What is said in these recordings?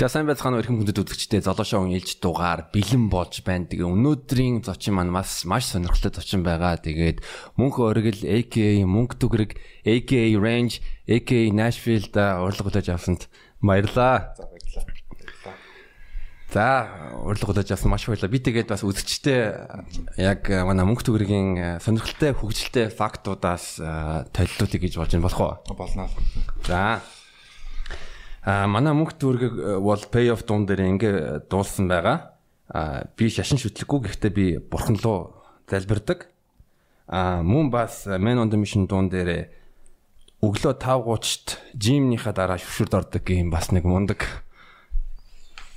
За сайн байцгаана уу эрхэм хүндэт үзэгчдээ золошоо ээлж дугаар бэлэн болж байна. Тэгээ өнөөдрийн зочин маань маш маш сонирхолтой зочин байгаа. Тэгээд мөнх оргил AKA мөнгө түгрэг AKA Range AKA Nashville-да урлаг хүлээж авсанд баярлаа. За баярлалаа. За урлаг хүлээж авсан маш баярлалаа. Би тэгээд бас үзэгчдээ яг манай мөнгө түгрэгийн сонирхолтой хөгжилтэй фактуудаас толилуулъя гэж болж байна болох уу? Болно. За А манай мөнгө дүргийг бол payoff дуун дээр ингээ дуулсан байгаа. А би шашин шүтлэггүй гэхдээ би бурхан руу залбирдаг. А мөн бас Man on the Mission дуун дээр өглөө 5:30-т жимнийхаа дараа шүвшүрд ордог юм бас нэг мундаг.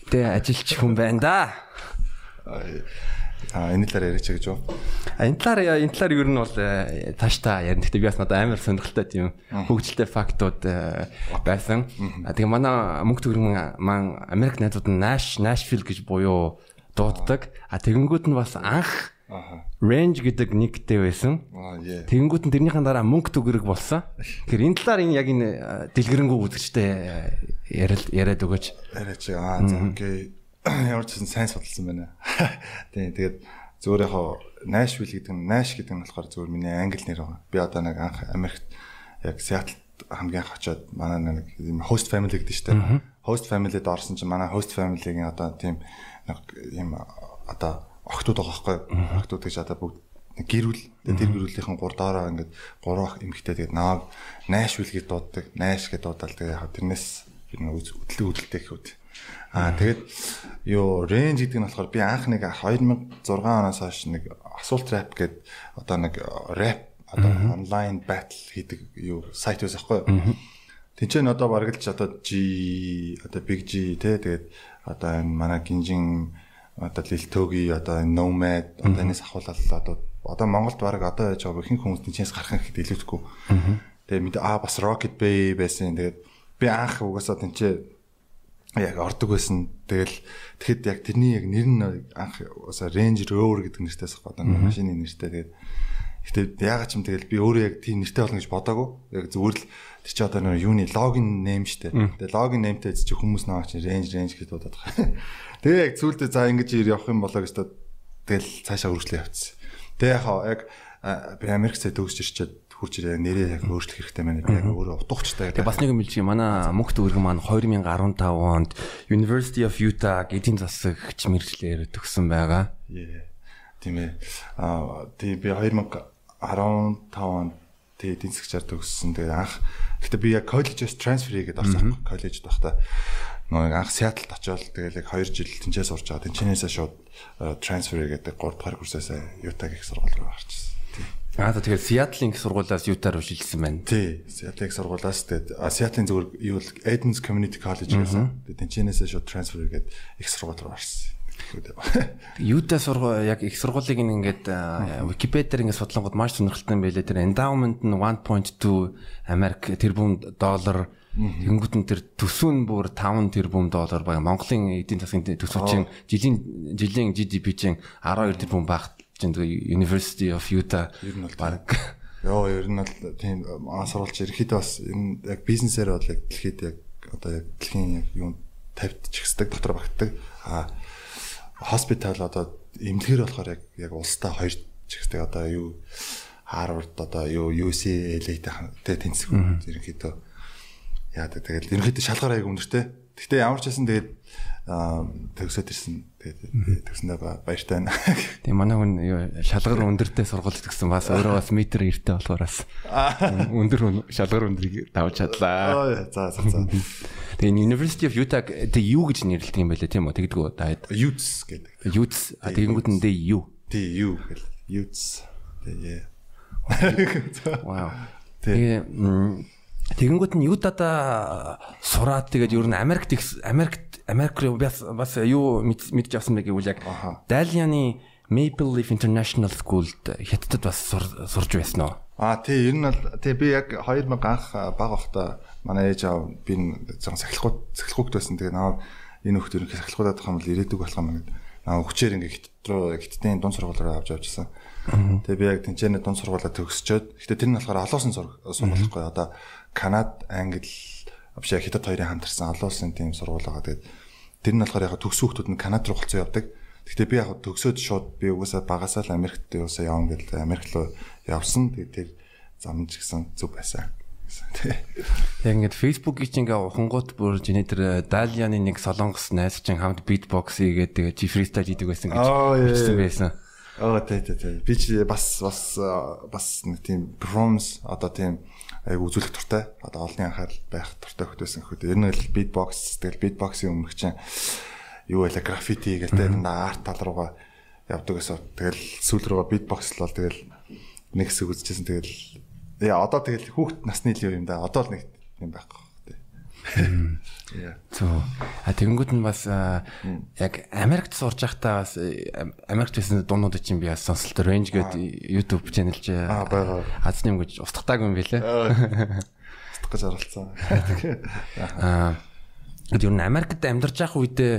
Тэ ажилч хүн байна да. А энэ талаар яриач гэж юу? А энэ талаар энэ талаар ер нь бол тааш та ярина. Гэхдээ би бас надад амар сонирхолтой тийм хөгжилтэй фактууд байсан. А тэгээ манай мөнгө төгрөг маань Америк найзууд нь Nash Nashville гэж буюу дууддаг. А тэгэнгүүт нь бас анх Range гэдэг никтэй байсан. Тэгэнгүүт нь тэрнийхэн дараа мөнгө төгрөг болсон. Тэгэхээр энэ талаар энэ яг энэ дэлгэрэнгүй үзэгчтэй яриад яриад өгөөч. Яриач аа за окей ямар ч сайн судалсан байна. Тийм тэгээд зүгээр яг Nashville гэдэг нь Nash гэдэг нь болохоор зүгээр миний англи нэр байгаа. Би одоо нэг анх Америкт яг Seattle хамгийн анх очиод манай нэг юм host family гэдэг нь шүү дээ. Host family-д орсон чинь манай host family-гийн одоо тийм нэг юм одоо охтууд байгаа байхгүй. Охтууд гэж одоо бүгд гэрүүл тэр гэрүүлийнхэн гур доороо ингээд гурван эмэгтэй тэгээд нааг Nashville гэж дууддаг. Nash гэж дуудаал тэгээд яг тэрнээс үтлэг үдэлтэй гэхүүд Аа тэгээд юу range гэдэг нь болохоор би анх нэг 2006 оноос хойш нэг асуулт rap гэдэг одоо нэг rap одоо онлайн battle хийдэг юу сайт байсан байхгүй юу. Тинчэн одоо ч одоо G одоо Big G те тэгээд одоо энэ манай гинжин одоо Лилтөги одоо Nomad одоо энэс ахуулаад одоо одоо Монголд бараг одоо яж байгаа ихэнх хүмүүс тэнчээс гарах гэхэд илүүдэхгүй. Тэгээд аа бас Rocket Bay байсан. Тэгээд би анх угаасаа тэнчээ яг ордог байсан. Тэгэл тэгэхэд яг тэрний яг нэр нь анх уусаа Range Rover гэдэг нэртэйс одоо машины нэртэй. Тэгээд гэтээ ягаад ч юм тэгэл би өөрөө яг тийм нэртэй болно гэж бодоагүй. Яг зүгээр л тэр чи одоо нэг юуны логин нэм штэ. Тэгээ логин нэмтэй чи хүмүүс наваа чи Range Range гэж дуудаад байгаа. Тэгээ яг зүйлдээ за ингэж явах юм болоо гэж тэгэл цаашаа үргэлжлээ явцсан. Тэгээ яг яг би Америкт төгсөж ирчээд хурж ирээ нэрээ яг өөрчлөх хэрэгтэй байна. Яг өөрөө утгахчтай. Тэгээ бас нэг юм хэлж юм. Манай мөнх төгрөг маань 2015 онд University of Utah эдийн засагч мэрэгчлэр төгссөн байгаа. Тийм ээ. Аа тий би 2015 онд тий эдийн засагчаар төгссөн. Тэгээ анх гэхдээ би яг коллежээс трансфер хийгээд орсон. Коллежд байхдаа нөгөө анх Сиэтлд очиод тэгэл яг 2 жил тэнцээс сурч байгаа. Тэнцэнээсээ шууд трансфер хийгээд 3 дахь курсээс Utah-гийн их сургууль руу гарчихсан. Аа тэгэхээр Seattle-ийн их сургуулиас Utah руу шилжсэн байна. Тий, Seattle-ийн их сургуулиас тэгээд Seattle-ийн зүгээр юу л Edmonds Community College гэсэн. Тэгээд тэнцэнээсээ шууд transfer хийгээд их сургууль руу орсон. Utah сургууль яг их сургуулийг ингээд Wikipedia-ээр ингээд судлангууд маш сонирхолтой юм байлээ. Тэр endowment нь 1.2 Америк тэрбум доллар Тэнгүүт нь тэр төсөв нь бүр 5 тэрбум доллар баг. Монголын эдийн засгийн төсөв чинь жилийн жилийн GDP чинь 12 тэрбум багт чинь University of Utah ер нь бол баг Йоо ер нь бол тийм асуулч ерөөхдөө бас энэ яг бизнесээр бол яг дэлхийд яг одоо яг дэлхийн яг юунд тавьчихсдаг дотор багтдаг. А хоспитал одоо эмнэлгээр болохоор яг яг улстай хоёр чихсдэг одоо юу Harvard одоо юу UCLA-тэй тэнцэх ерөнхийдөө яа тэгэл ерөнхийдөө шалгаар аяг өнөртэй. Гэхдээ ямар ч байсан тэгээд төгсөөд ирсэн. Тэгээд төгснөө баяртай байна. Тийм манай хүн шалгар өндөртэй сургууль төгсөн бас өөрөө бас метр эрттэй болохоор бас өндөр шалгар өндрийг давж чадлаа. За за за. Тэгээд University of Utah тэг юу гэж нэрлэдэг юм бэ тийм үү? Тэгдэггүй даад. Utes гэдэг. Utes. Тэгэнгүүт нь дээ юу? Тий юу гэл. Utes. Тэгээ. Вау. Тэгээ тэгэнгүүт нь Utah-да сураад тэгээд ер нь Америкт Америкт Америк руу бас бас юу мэдж авсан бэ гэвэл яг Дальяны Maple Leaf International School-д хятадд бас сурж байсан уу? Аа тий ер нь бол тий би яг 2000 анх баг байхдаа манай ээж аав би зан сахилахгүй сахилахгүйд байсан. Тэгээ наа энэ хөхт ерөнхий сахилахгүйд байх юм бол ирээдүг болох юм гэдэг. Наа хүчээр ингээ хит руу хиттийн дунд сургуулиар авч явжсэн. Тэгээ би яг тэнцэнэ дунд сургуулаа төгсчөөд. Гэтэ тэр нь болохоор олон улсын сургуулихгүй одоо Канад, Англи вообще хятад хоёрын хамтарсан олон улсын тийм сургууль байгаа. Тэгээд Тэр нь болохоор яг төгс хүүхдүүд нь Канада руу голцоо явдаг. Гэхдээ би яг төгсөөд шууд би угаасаа багасаа л Америкт юусаа явна гэдэг Америк руу явсан. Тэгээд тэр зам ч гэсэн зүг байсан. Яг ингээд Facebook-ийг чинь ингээ ухангууд бүр жиний тэр Dalian-ы нэг солонгос найз чинь хамт beatbox хийгээд тэгээ чи freestyle хийдэг байсан гэж хэлсэн байсан. Аа тий тий тий. Би ч бас бас бас нэг тийм performance одоо тийм айг үзүүлэх туртай. Одоо олонний анхаарал байх туртай хөтөөсөн хөтөө. Ер нь л beatbox тэгэл beatbox-ийн өмнөх чинь юу байлаа граффити гээл тэ арт тал руугаа явдаг гэсэн. Тэгэл сүүл рүүгээ битбокс л бол тэгэл нэг хэсэг үзчихсэн. Тэгэл яа одоо тэгэл хүүхд насны л юм да. Одоо л нэг юм байхгүй. Зөө. А тэгэнгүүт нь бас яг Америкт сурж байхдаа бас Америкт байсан дуунууд чинь би бас сонсолт range гэдэг YouTube channel чи аа байгаа. Азны юм гэж устгатаагүй юм билэ. Устгах гэж оролцсон. Аа. Тэр нь Америкт амьдарч байх үедээ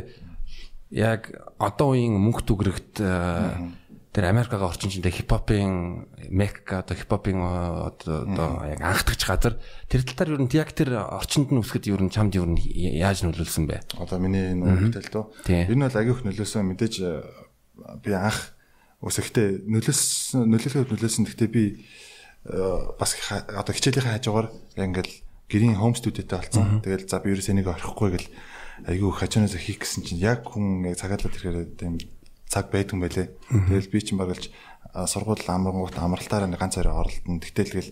яг одоо үеийн мөнх түгрэгт э, тэр Америкага орчин чинь хипхопын мекка одоо хипхопын э, одоо яг анхдагч газар. Тэр тал дээр ер нь яг тэр орчинд нь үсгэд ер нь чамд ер нь яаж нөлөөлсөн бэ? Одоо миний нөлөөлөл дөө. Энэ бол агиох нөлөөсөн мэдээж э, би анх өсөхдээ нөлөөсөн нөлөөлөхөд нөлөөсөн гэхдээ би бас одоо хичээлийнхээ хажуугаар ингээл гэрийн хоум студиотой болсон. Тэгэл за би ерөөс энийг орхихгүй гэл айгүй хажуунаас хийх гэсэн чинь яг хүн яг цагаалаад ирэхээр тийм цаг байдсан байлээ. Тэгэл би чинь багалж сургууль амрангуут амралтаараа ганц арай оролдсон. Тэгтэл тэгэл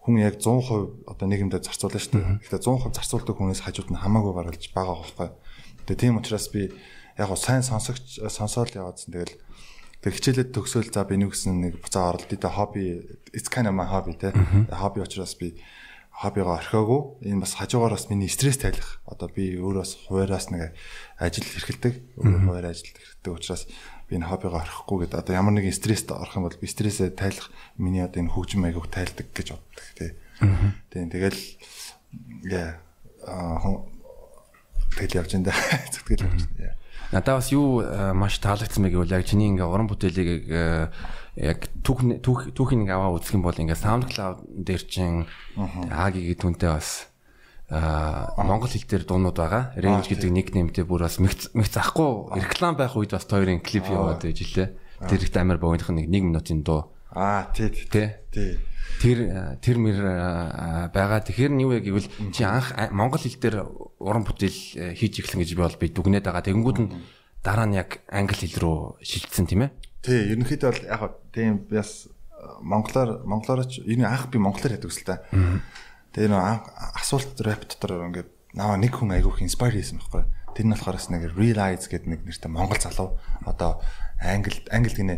хүн яг 100% одоо нийгэмдээ зарцуулна шүү дээ. Гэхдээ 100% зарцуулдаг хүнээс хажууд нь хамаагүй баргалж байгаа байхгүй. Тэгээ тийм учраас би яг гоо сайн сонсогч сонсоол яваадсан. Тэгэл тэг хичээлээд төгсөөл за би нэг гэсэн нэг буцаа оролдъё. Тэ хобби it's kind of my hobby тэ. Хобби учраас би хоббигоо орхиогүй. Энэ бас хажуугаар бас миний стресс тайлах. Одоо би өөрөөс хуваараас нэг ажил эрхэлдэг. Өөрөө хуваар ажил эрхэлдэг учраас би энэ хоббигоо орхихгүй гэдэг. Одоо ямар нэгэн стресст орох юм бол би стрессээ тайлах миний одоо энэ хөгжим маягыг тайлдаг гэж боддог тий. Тийм тэгэл аа тэгэл явж энэ зүтгэл явж байна. Надад бас юу маш таалагдсан бэ гэвэл яг чиний ингээ уран бүтээлийг яг түүх түүх түүхийн нэг аваа үзэх юм бол ингээ SoundCloud дээр чин Агийн түнтэй бас а монгол хэл дээр дуунууд байгаа. Range гэдэг никнеймтэй бүр бас мэгц захгүй реклам байх үед бас хоёрын клип яваад байж лээ. Тэр ихт амар богиных нэг 1 минутын дуу. Аа тий тий. Тэр тэр мэр байгаа. Тэгэхээр нь юу вэ гэвэл чи анх монгол хэл дээр уран бүтээл хийж эхлэн гэж би бол би дүгнээд байгаа. Тэгэнгүүт нь дараа нь яг англи хэл рүү шилжсэн тийм ээ. Тий, ерөнхийдөө бол яг тийм бас монголоор монголоор ч энэ анх би монголоор яддаг л та. Тэгээ нөө асуулт рэп дотор ингээд наваа нэг хүн айгүйх инспайр хийсэн байхгүй. Тэр нь болохоор бас нэг realize гэдэг нэг нэртэй монгол залуу одоо англи англи гинэ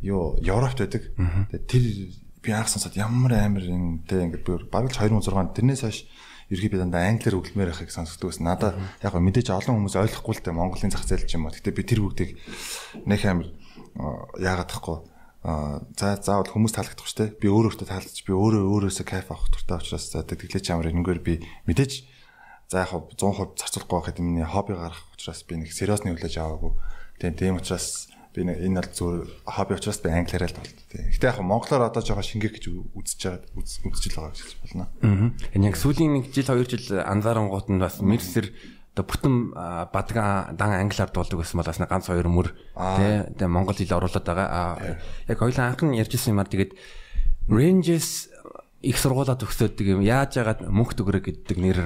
юу европт байдаг. Тэгээ тэр би анх сонсоод ямар амар юмтэй ингээд би бараг 2006 тэрнээс хойш ерхий би дандаа англиар өглөмөр байхыг сонсдог байсан. Надаа яг мэдээж олон хүмүүс ойлгохгүй л дээ Монголын зах зээл ч юм уу. Гэтэ би тэр бүгдийг нэг амар яагаад тахгүй а за заавал хүмүүс таалагдах шүү дээ. Би өөрөө өөртөө таалагдж би өөрөө өөрөөсөө кайф авах туртай учраас за тэглэж амар энэгээр би мэдээж за яг 100% зарцуулахгүй байхад миний хобби гарах учраас би нэг сериосны хүлээж аваагүй. Тийм тийм учраас би энэ бол зөв хобби учраас би англиараа л болт. Гэтэ яг монголоор одоо жоохон шингээх гэж үзэж байгаа үзэж л байгаа гэж болно. Аа. Яг сүүлийн нэг жил хоёр жил анзаарангууд нь бас мерсэр одоо бүтэн бадгаан дан англиар дуулдаг гэсэн бол бас ганц хоёр мөр тий монгол хэл оруулаад байгаа. Яг хоёлаа анх нь ярьжсэн юмар тэгээд ranges их сургуулаа төгсөөдөг юм. Яаж яагаад мөнх төгрөг гэдэг нэр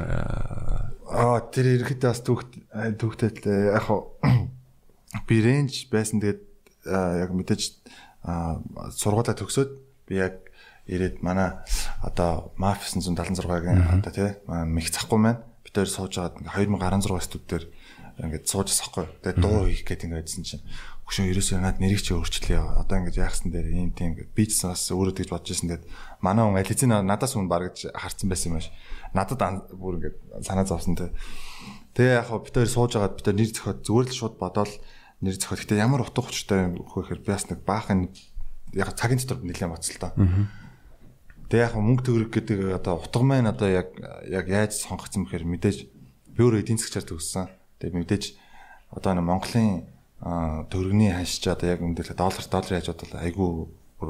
аа тэр ирэхэд бас түүхт түүхтэй яг би range байсан. Тэгээд яг мэдээж сургуулаа төгсөөд би яг ирээд манай одоо MAF 976-гийн одоо тий мэх захгүй маань дээр сууж байгаад 2016 студ дээр ингээд сууж асахгүй. Тэгээ дуу хийх гээд ингээд байсан чинь хөшөө ерөөсөө над нэрийг чи өөрчлөе. Одоо ингээд яахсан дээр ийм тийм би ч бас өөрөө тэгж бодож ирсэн тэгээд манай хүн ализин надаас хүн баргаж харцсан байсан юм шиг. Надад бүр ингээд санаа зовсон те. Тэгээ яг бид хоёр сууж байгаад бид нэр зөхөд зүгээр л шууд бодоол нэр зөхөд. Гэтэ ямар утга учиртай юм хөөхээр би бас нэг баахан яг цагийн дотор нэлээд боцол та. Тэгээ яг мөнгө төгрөг гэдэг одоо утга маань одоо яг яг яаж сонгогдсон бэхээр мэдээж би өөрөө эдийн засгчаар төгссөн. Тэгээ мэдээж одоо нэг Монголын төгрөгийн ханшиж одоо яг мэдээлэл доллар доллар яаж бодвол айгүй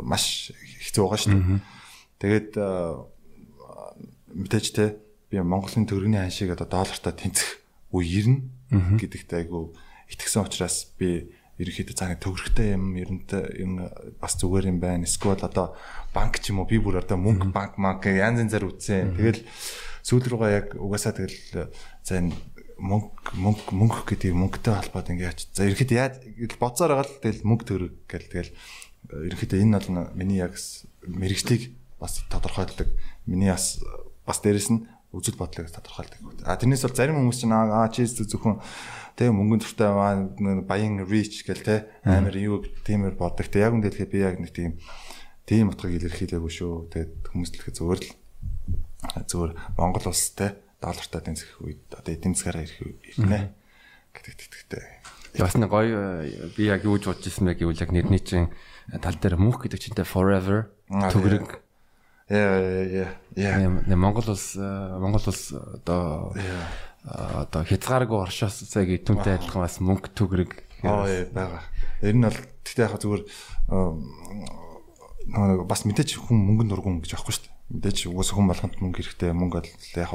маш хэцүү байгаа шүү дээ. Тэгээд мэдээж те би Монголын төгрөгийн ханшийг одоо доллартаа тэнцэх үе ирнэ. гэдэгт айгу итгэсэн учраас би ерөнхийдөө цааны төгрөгтэй юм ерөнтэй юм бас зүгээр юм байна. Эсвэл одоо банк ч юм уу би бүр одоо мөнгө банк банк янз янзаар үтсэн. Тэгэл сүүл рүүгээ яг угаасаа тэгэл за энэ мөнгө мөнгө мөнгө гэдэг мөнгөтэй холбоод ингээд за ерөнхийдөө яа бодсоор байгаа л тэгэл мөнгө төгрөг гэл тэгэл ерөнхийдөө энэ бол миний яг мэрэгчлийг бас тодорхойлдог. Миний бас бас дээрэс нь үзэл бодлыг тодорхойлдог. А тэрнээс бол зарим хүмүүс чинь аа чи зөвхөн тэг мөнгөнд дуртай баян reach гэл те амар юу тиймэр боддог. Тэг яг үндэ тэгэхээр би яг нэг тийм тийм утгыг илэрхийлээгүй шүү. Тэгээд хүмүүс л ихэд зөвөр л зөвөр Монгол улс те доллартай тэнцэх үед одоо эдийн засгаараа ирэх ирнэ гэдэгт итгэдэг. Бас нэг гоё би яг юу ч бодож ирсэн бэ гэвэл яг нэрний чинь тал дээр мөнх гэдэг чинтэй forever төгрөг. Яа яа яа Монгол улс Монгол улс одоо одоо хязгааргүй оршоос цаг түүнтэй адилхан бас мөнгө төгрөг аа байгаа. Ер нь бол тэгтээ яг зүгээр нэг бас мэдээч хүн мөнгөнд дургуун гэж аахгүй шүү дээ. Мэдээч уус хүн болгонд мөнгө хэрэгтэй мөнгө бол яг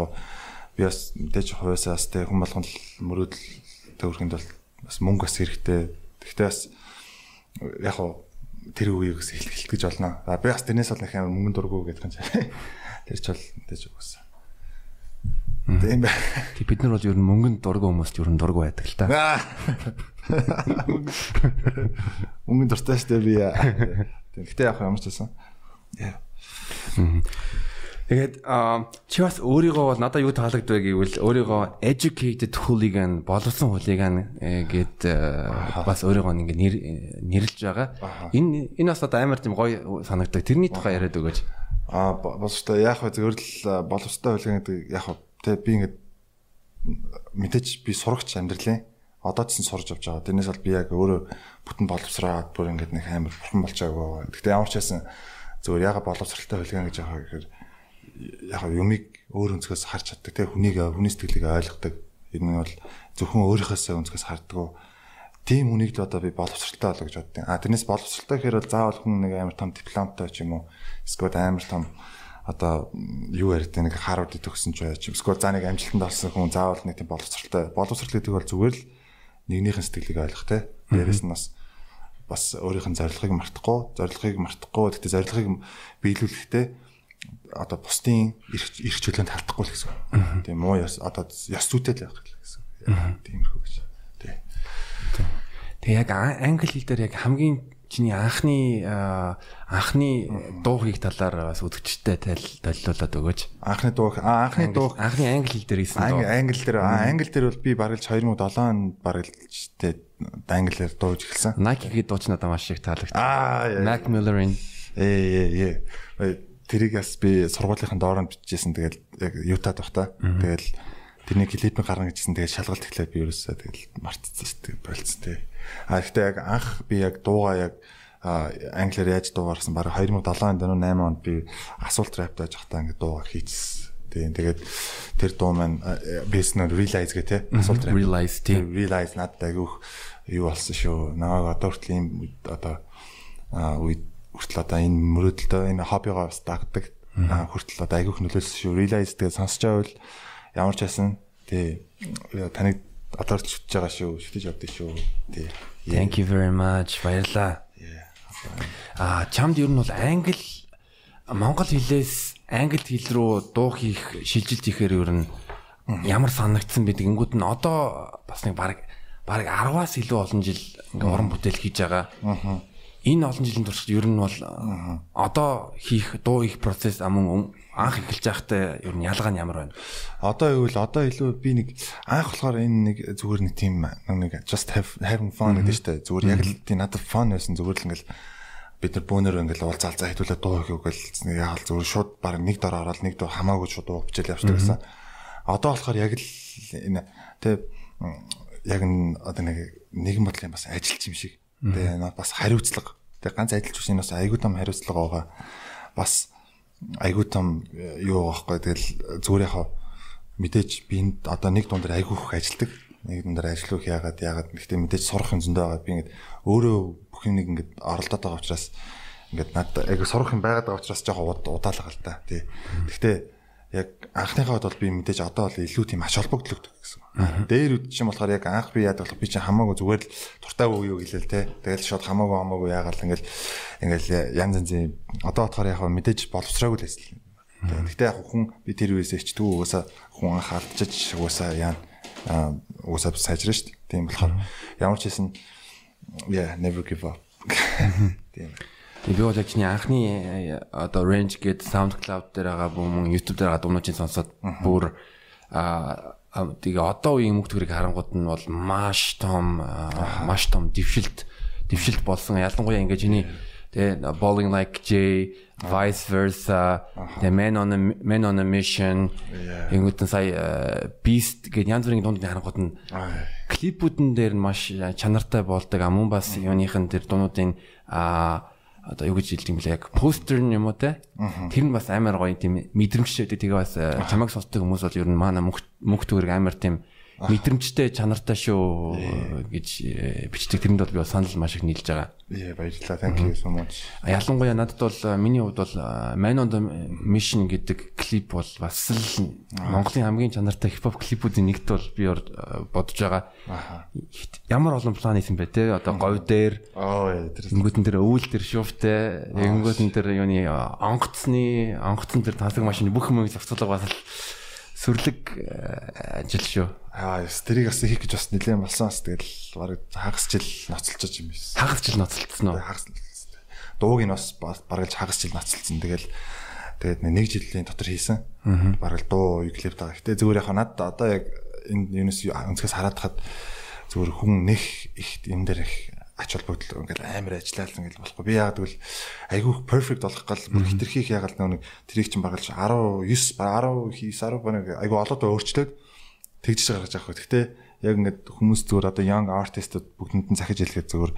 би бас мэдээж хувьяасаа бас тэг хүн болгонд мөрөөдөл төвөрхөнд бол бас мөнгө бас хэрэгтэй. Тэгтээ бас яг тэр үеийг бас хэлтгэж болно. А би бас тэрнээс бол их амар мөнгөнд дургуй гэдэг юм чинь. Тэр ч бол мэдээж уус. Тийм бай. Тэг бид нар бол ер нь мөнгөнд дургу хүмүүст ер нь дургу байдаг л та. Мөнгөнд дуртай штэ би. Тэгтээ яг ямар ч байсан. Тэгээд чи бас өөрийгөө бол надад юу таалагдвэ гэвэл өөрийгөө educated hooligan боловсон hooligan э, гэд э, бас өөрийгөө ингээ нэрлж байгаа. Энэ энэ бас одоо амар тийм гоё санагдаг. Тэрний тухай яриад өгөөч. Аа боловстой яг хөө зөвөр л боловстой hooligan гэдэг яг Тэ би ингээд мэдээж би сурагч амьдралын одоо ч сурж авч байгаа. Тэрнээс бол би яг өөрөө бүтэн боловсраад бүр ингээд нэг амар бурхан болчаагүй. Гэхдээ ямар ч байсан зөвөр яга боловсралтай хөлгөн гэж байгаа гэхээр яг юмыг өөр өнцгөөс харж чаддаг. Тэ хүнийг хүний сэтгэлийг ойлгодог. Энэ нь бол зөвхөн өөрийнхөөсөө өнцгөөс харддаг. Тийм хүнийг л одоо би боловсралтай болоо гэж боддیں۔ А тэрнээс боловсралтай гэхээр бол заавал хүн нэг амар том дипломтой ч юм уу эсвэл амар том одоо юу яриад нэг Харвард төгссөн ч байж эсвэл за нэг амжилтанд орсон хүн заавал нэг тийм боловсралтай боловсрал гэдэг бол зүгээр л нэгнийхэн сэтгэлийг ойлгох те дээрэс нь бас бас өөрийнх нь зорилгыг мартахгүй зорилгыг мартахгүй гэхдээ зорилгыг биелүүлэхдээ одоо бусдын эрх чөлөөнд халтахгүй л гэсэн. Тийм муу яс одоо яс зүйтэй л байх гэсэн. Тиймэрхүү гэж. Тий. Тэг яг англи хэл дээр яг хамгийн чиний анхны анхны дуугийг талаар бас үзэгчтэй толилуулаад өгөөч. Анхны дуу анхны дуу анхны англи хэл дээр хийсэн дуу. Англи дээр англи дээр бол би бараг л 2007 онд тэ англиар дууж эхэлсэн. Nike-гийн дуу ч надад маш их таалагдсан. Аа Mac Miller-ийн ээ ээ тэрийг бас би сургуулийнхын дооронд бичижсэн тэгэл яг Ютад бах та. Тэгэл тэрний клипийг гарна гэжсэн тэгэл шалгалт эхлээд би ерөөсөө тэгэл мартцсан шүү дээ болцсон тий. А гэхдээ яг анх би яг дууга яг англиар яаж дуугарсан баг 2007 онд 8 онд би асуулт рэптэй жахтаа ингэ дууга хийчихсэн. Тийм тэгээд тэр дуу маань бизнес realize гэх те асуулт рэп realize тийм realize надад агиух юу болсон шүү. Наваг одоо хүртэл ийм одоо үед хүртэл одоо энэ мөрөөдөлтөө энэ хоббигоо бас дагдаг. Хүртэл одоо агиух нөлөөлсөн шүү. Realize тэгээд сонсч байвал ямар ч байсан тий таныг л шүтж байгаа шүү. Шүтэж явдээ шүү. Тий. Thank you very much. Баярлаа. Аа чамд ер нь бол англи монгол хэлээс англи хэл рүү дуу хийх шилжилт хийхээр ер нь ямар санагдсан бэ гэнгүүт нь одоо бас нэг баг баг 10-аас илүү олон жил ингээ уран бүтээл хийж байгаа. Энэ олон жилийн турш ер нь бол одоо хийх дуу их процесс амун анх эхэлж байхдаа ер нь ялгаа нь ямар байна? Одоо юу л одоо илүү би нэг анх болохоор энэ нэг зүгээр нэг тийм нэг just have having fun гэдэг шүү дээ. Зүгээр яг л тийм надад fun байсан зүгээр л ингээл бид нар бөөнөр ингээл уулзаал за хэдүүлээ дуу хийгээл нэг яхал зүгээр шууд баг нэг дор ороод нэг дуу хамаагүй шууд дуу бичээл явчихдаг гэсэн. Одоо болохоор яг л энэ тэг яг н одоо нэг нэгэн бодлын бас ажилч юм шиг. Тэгээ бас хариуцлага. Тэгээ ганц ажилч биш энэ бас айгүй том хариуцлага байгаа. Бас айгүй том э, юу байхгүй. Тэгэл зүгээр яхаа мэдээж би энд одоо нэг дундаар айгүй их ажилдаг нэг дундаар ажиллах яагаад яагаад гэхдээ мэдээж сурах юм зөндөө байгаа. Би ингээд өөрөө бүх юм нэг ингээд оролдоод байгаа учраас ингээд надад айгүй сурах юм байгаад байгаа учраас жоохон удаалга л та тий. Гэхдээ анхныхаа бол би мэдээж одоо бол илүү тийм ач холбогдлогддог гэсэн. Дээр үд чинь болохоор яг анх би яадаг бол би чинь хамаагүй зүгээр л туртай уу юу гэлээ те. Тэгэл шууд хамаагүй хамаагүй яагаал ингээл ингээл янз янзын одоо болохоор яг мэдээж боловсраагүй л байсан. Гэхдээ яг хүн би тэр үеэс ичдэг угаасаа хүн анх алдчих угаасаа яа угаасаа сайжраа шүү дээ. Тийм болохоор ямар ч хэсэн yeah never give up. Тийм. Би бол яг чиний анхны одоо range гээд SoundCloud дээр байгаа бүм YouTube дээр байгаа дуунуудыг сонсоод бүр а тэгээ одоо үеийн мөнгө төрийг харангууд нь бол маш том маш том дэвшилт дэвшилт болсон. Ялангуяа ингээ чиний тэгээ Bowling Like J vice versa the man on a man on a mission ингэдэн сая beast гэдэг янз бүрийн дундын харангууд нь клипүүдэн дээр нь маш чанартай болдог. Амун бас юуныхын тэр дуунуудын а одоо юу гэж хэлдэг юм бэлээ яг постэр юм уу те? Тэр нь бас амар гоё тийм мэдрэмжтэй тэгээ бас чамайг сонсдог хүмүүс бол ер нь маана мөнх төгрөг амар тийм мэдрэмжтэй чанартай шүү гэж э, бичдэг. Тэрэнд бол би санал маш их нийлж байгаа. Яа баярлалаа. Thank you so much. Ялангуяа надад бол миний хувьд бол Man on the Mission гэдэг клип бол бас л Монголын хамгийн чанартай хипхоп клипүүдийн нэгт бол би бодож байгаа. Ямар олон план хийсэн бэ те? Одоо говь дээр Ингүүтэн дээр өвөл дээр шуфтэй ингүүтэн дээр юуны онгоцны онгоцон дээр тасаг машины бүх юм зохицуулга бас сүрлэг э, ажил шүү. Аа, тэрийг бас хийх гэж бас нэлээд болсон бас тэгэл бараг хагас жил ноцолчож юм биш. Хагас жил ноцолцсон уу? Хагас. Дууг нь бас бараг л хагас жил ноцолцсон. Тэгэл тэгээд нэг жилийн дотор хийсэн. Бараг дуу клип таа. Гэтэ зүгээр яхаа над одоо яг энэ юунес өнцгөөс хараад хад зүгээр хүн нэх их энэ дээр их ач холбогдол ингээл амар ажиллаад ингээл болохгүй. Би яагаад гэвэл айгүй perfect болох гал бүр хитрхийх яагаад нэг тэрийг чинь багалж 19 9 10 10 айгүй олоод өөрчлөөд тэгжиж гаргаж авах. Гэхдээ яг ингээд хүмүүс зүгээр одоо young artistууд бүгдэнд нь захиж хэлгээд зүгээр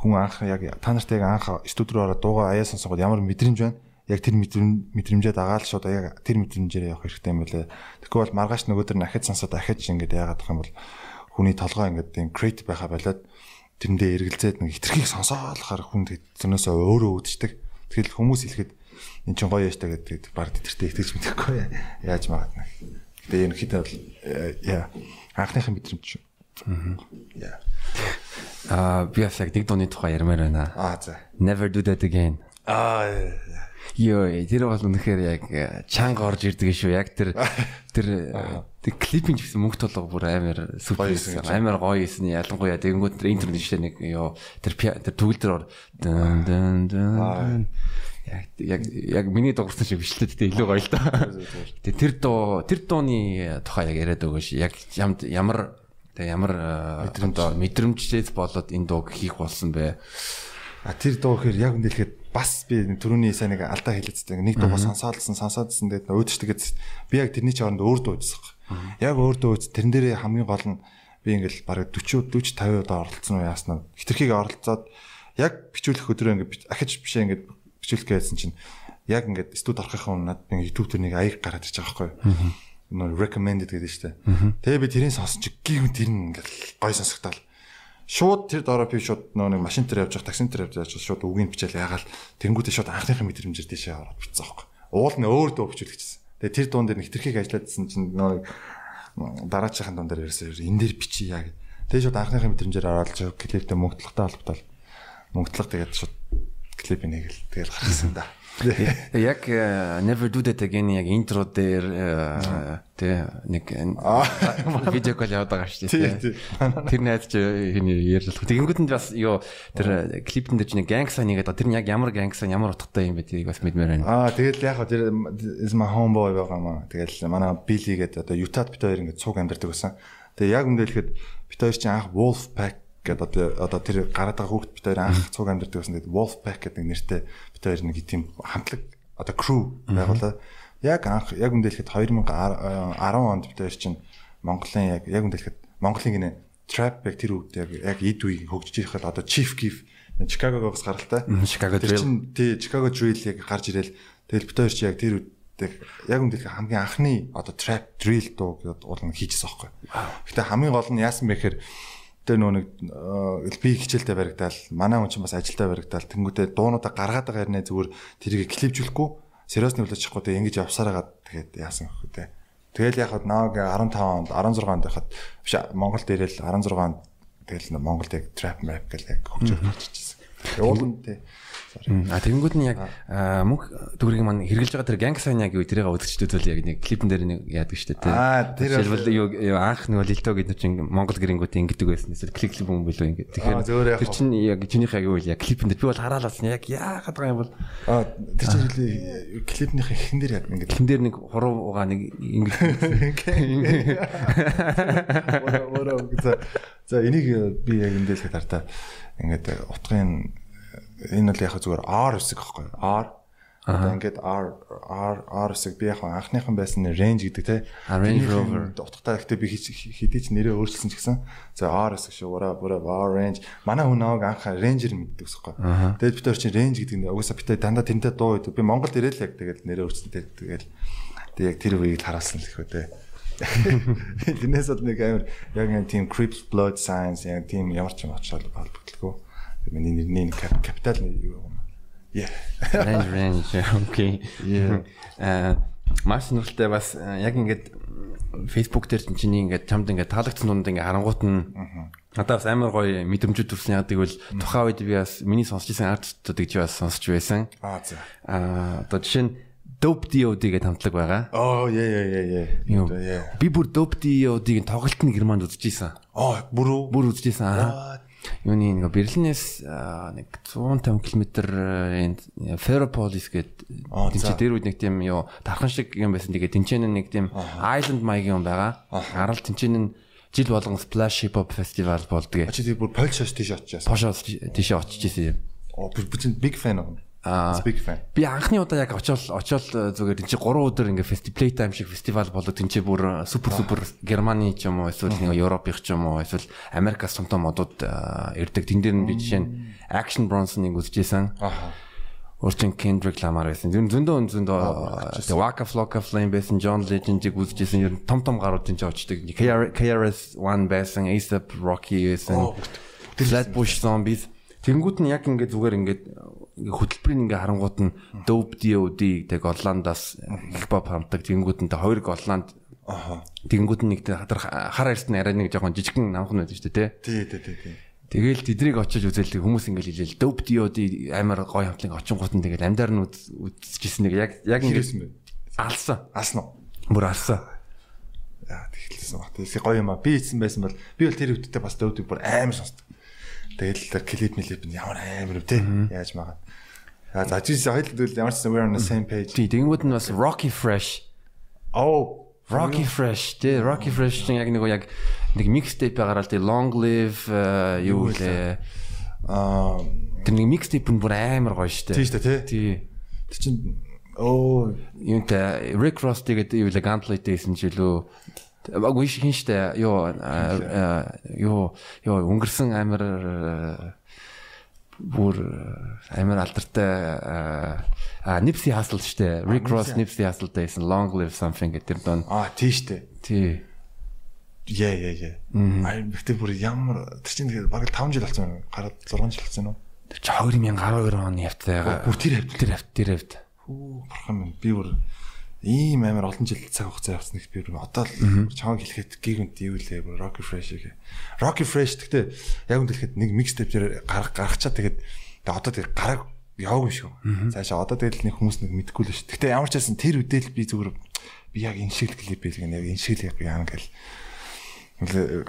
хүн анх яг та нартай яг анх студи руу ороод дуугаа аяасан согод ямар мэдрэмж байна? Яг тэр мэдрэмжээ дагаал шууд яг тэр мэдрэмжээр явах хэрэгтэй юм байлаа. Тэгэхгүй бол маргааш нөгөө төр дахиж сонсоод дахиж ингээд яагаад гэх юм бол хүний толгой ингээд тийм creative байха болоод тэрэндээ эргэлзээд нэг хитрхийг сонсоолохоор хүн тэрнээсээ өөрөө үүддэг. Тэгэл хүмүүс хэлэхэд эн чинь гоё яаштай гэдэг баг тэтэртэй итгэж мэдэхгүй яаж магадна. Гэтэ ерөнхийдөө бол э, яа анхныхын мэдрэмж шүү. Аа. Аа би бас яг нэг дууны тухай ярмаар байна. Аа за. Never do that again. Аа Йоо, тэр бол үнэхээр яг э, чанга орж ирдэг шүү. Яг тэр тэр э, тэр клипинг гэсэн мөнгө толгой бүр амар супер амар гоё хийсэн. Ялангуяа тэгэнгүүт интернет шилээ нэг ёо тэр тэр төгөл дээр дан дан дан яг яг яг миний дуурсан шиг бичлээ гэдэг илүү гоё л да. Тэгээ тэр дуу тэр дууны тухай яг яриад өгөөш. Яг ямар тэгээ ямар мэдрэмж мэдрэмжээс болоод энэ дууг хийх болсон бэ? А тэр дуу гэхээр яг үндэлэхэд бас би түрүүний сайн нэг алдаа хэлээдсэн нэг дуугаа сонсоолсон сонсоодсэн тэгээд өөдчтэйгэд би яг тэрний чоронд өөр дуу үзсэн. Яг өөр дуу үз тэрэн дээрээ хамгийн гол нь би ингээл бараг 40 40 50 удаа оролцсон уу яаснаа. Хитрхийг оролцоод яг бичүүлэх өдрөө ингээд ахиж бишээ ингээд бичүүлэх гэсэн чинь яг ингээд студ орохын өмнө над YouTube дээр нэг аяг гараад ирж байгаа байхгүй. Нөө recommended гэдэг нь шүү дээ. Тэгээ би тэрийг сонсч гівэн тэр нь ингээд гой сонсогдоод шууд тэр доороо би шууд нөө нэг машин дээр явж байгаа таксин дээр явж байгаа шууд үгийг бичээл ягаал тэнгуүтээ шууд анхныхаа мэдрэмжээр тийшээ ороод бичсэн аахгүй. Уул нь өөр дөө бичүүлчихсэн. Тэгээ тэр дуун дээр нэг хитрхийг ажиллаадсэн чинь нөө дараачихын дуун дээр ярьсан энэ дээр бичиж яа гэд. Тэгээ шууд анхныхаа мэдрэмжээр ороод клиптэй мөнгөдлөгтэй холбоотой мөнгөдлөг тэгээд шууд клипийг нэгэл тэгэл гаргасан да. Яг э, never do that again яг интро дээр э, тэ нэг видео кол яваад байгаа шүү дээ. Тэр найз чи хэний ярьж болох. Тэгэнгүүт нь бас ёо тэр клипэн дээр чи нэг гангса нэгээд тэр нь яг ямар гангса ямар утгатай юм бэ тийг бас мэдмээр байна. Аа тэгэл яг тэр is my homeboy байгаа маа. Тэгэл манай Billy гэдэг одоо Utah бит хоёр ингэ цуг амьдардаг байсан. Тэгээ яг үндэлэхэд бит хоёр чи анх Wolf Pack гэдэг одоо тэр гараад байгаа хүүхд бит хоёр анх цуг амьдардаг байсан. Тэгээд Wolf Pack гэдэг нэртэй бит хоёр нэг тийм хамтлаг одоо crew байгуулаад яг анх яг үндэлэхэд 2010 онд бит хоёр чинь Монголын яг яг үндэлэхэд Монголын гинэ trap яг тэр үед яг яг эд үеийг хөгжиж ирэх хэл одоо Chief Keef Чикагогоос гаралтай. Чикаго drill. Тий, Чикаго drill яг гарч ирэл тэгэл бит хоёр чи яг тэр үед яг үндэлэх хамгийн анхны одоо trap drill дуу гэдээ уул нь хийжсэн аахгүй. Гэтэ хамгийн гол нь яасан бэ гэхээр тэр нөө нэг э, би хичээлдээ баригдаал манай хүн чинь бас ажилдаа баригдаал тэнгуүтээ дуунуудаа гаргаад байгаа хэрнээ зүгээр тэрийг клипжүүлэхгүй сериосны хүлээж авахгүй тэгээ ингэж явсараагаад тэгээд яасан гэхгүй те. Тэгэл яг нааг 15 онд 16 онд байхад биш Монголд ирэл 16 онд тэгэл Монголд яг trap rap гэл яг хөгжөөр гарч ирсэн. Уулын те. А тэгэнгүүт нь яг мөнх дүрийг маань хэрэгжилж байгаа тэр gang яг юу тэрийг үзэгчдүүд бол яг нэг клипэн дээр нэг яадаг шүү дээ. Аа тэр жишээлбэл юу анх нэг лилтоо гэдэг чинь Монгол гэрэнгүүт ингэдэг байсан. Эсвэл клип клип юм билүү ингэ. Тэгэхээр тэр чинь яг чинийх яг юу яг клипэн дээр би бол хараал болсон яг яагаад байгаа юм бол аа тэр чинь клипнийх ихэн дээр яг ингэ. Ихэн дээр нэг хуруугаа нэг ингэ. За энийг би яг энэ дээр хатартаа ингээд утгын энэ бол яг зүгээр R хэсэг байхгүй R. Одоо ингээд R R R хэсэг би яг анхныхан байсан range гэдэг те. Range Rover. утгатай гэхдээ би хэдий ч нэрээ өөрчилсөн ч гэсэн за R хэсэг шүү. Ураа бүрээ R range. Манай хүн наваг анх Ranger мэддэг усахгүй тэгээд бид нар чинь range гэдэг нь угаасаа битээ дандаа тэнтэй дуу байдаг. Би Монголд ирээл яг тэгээд нэрээ өөрчилсөн тэгээд тэгээд яг тэр үеийг л хараасан л их үү те. Тэрнээс бол нэг амар яг энэ team Crips Blood Science яг team ямар ч юм очоод холбогдлоо миний нэрний капитал юу юм. Yeah. Range range okay. Yeah. Э маш сонирхолтой бас яг ингээд Facebook дээр чиний ингээд чамд ингээд таалагдсан дунд ингээд харангуут нь надад бас амар гоё мэдрэмжүүд төрсэн яадаг бол тухайн үед би бас миний сонсч ирсэн артистууд гэж бас сонсч байсан. Аа за. Аа одоо жишээ нь Dope DOD гэдэг хамтлаг байгаа. Оо яа яа яа яа. Би бүр Dope DOD-гийн тоглолтын германд үзчихсэн. Аа бүр үү? Бүр үзчихсэн. Аа юуны нэг Берлинээс нэг 150 км энд Ferropolis гэдэг тэнцээ дээр үед нэг тийм юу тархан шиг юм байсан. Тэгээ тэнцээ нэг тийм Island маягийн юм байгаа. Гарал тэнцээ нь жил болгон Splash Hip Hop Festival болдгийг. Чи тийм бүр Польшоос тийш очижсэн. Польшоос тийш очиж ирсэн юм. Оо би big fan аа. Аа би анхны удаа яг очиод очиод зүгээр энэ чи 3 өдөр ингээ фестивал playtime шиг фестивал болоод энэ чи бүр супер супер Германы ч юм уу эсвэл нэг Европын ч юм уу эсвэл Америкас сумтай модууд ирдэг. Тэн дээр нь би жишээ нь Action Bronson-ыг үзчихсэн. Аа Урчин Kendrick Lamar байсан. Ер нь зөндөө зөндөө Waka Flocka Flame байсан, John Legend-ийг үзчихсэн. Ер нь том том гарууд энэ очдөг. KRS One байсан, ASAP Rocky байсан. Flatbush Zombies. Тэнгүүд нь яг ингээд зүгээр ингээд хөтөлбөрийн ингээ харангууд нь Dope DOD тэг Голландаас хипхоп хамтдаг тэнгүүд нь хоёр Голланд. Тэнгүүд нь нэг хатар хар арьс нь арай нэг жоохон жижигхэн намхан байдаг шүү дээ тий. Тий, тий, тий. Тэгэл тэднийг очиж үзэл хүмүүс ингээл хэлээл Dope DOD амар гоё хамтлаг очингууд нь тэгэл амьдаар нь үзчихсэн нэг яг яг ингээд алсан. Алсан уу? Бүр алсан. Яа тэгэхээр баг. Тэгээс гоё юм аа. Би ийдсэн байсан бол би бол тэр үедээ бас Dope бүр амар сонсдог. Тэгэл клип мэлип ямар амар вэ те яаж магаад За жишээ хоёул ямар ч we're on the same page. Тий, тэгэнгүүт нь бас Rocky Fresh. Oh, Rocky Fresh. Тий, Rocky Fresh чинь яг нэг яг нэг mixtape гараад тий Long Live юу лээ. Аа тэр нэг mixtape нь бүр амар гоё штэ. Тий штэ тий. Тий. Тэр чинь оо юунта Rick Ross тэгээд юу лээ Gauntlet гэсэн ч үлээ Аггүй хин штэ ёо ёо ёо өнгөрсөн амар бүр э, амар алдартай а Nipsey Hussle штэ Rick Ross Nipsey. Hussle дэйсэн. Long Live Something гэдэг дон. А тий штэ тий. Яа яа яа. Аа гэхдээ бүр ямар тэр чинь баг 5 жил болсон гараад 6 жил болсон уу? Тэр чи 2012 оны явтайгаа бүр тэр хавт тэр хавт тэр хавт. Хөө бурхан минь би бүр ийм амар олон жил цаг хугацаа явсан их би одоо л чамаг хэлэхэд гигэнт юу лээ бүр Rocky Fresh гэх. Rocky Fresh гэхдээ яг үнд хэлэхэд нэг mixtape дээр гарах гаргачаа тэгээд одоо тэгээд гараг яваагүй шүү. Цаашаа одоо тэгэл нэг хүмүүс нэг мэдгүй л шүү. Гэхдээ ямар ч байсан тэр үдэл би зүгээр би яг энэ шиг клип байлгэн яг энэ шиг яг яана гэл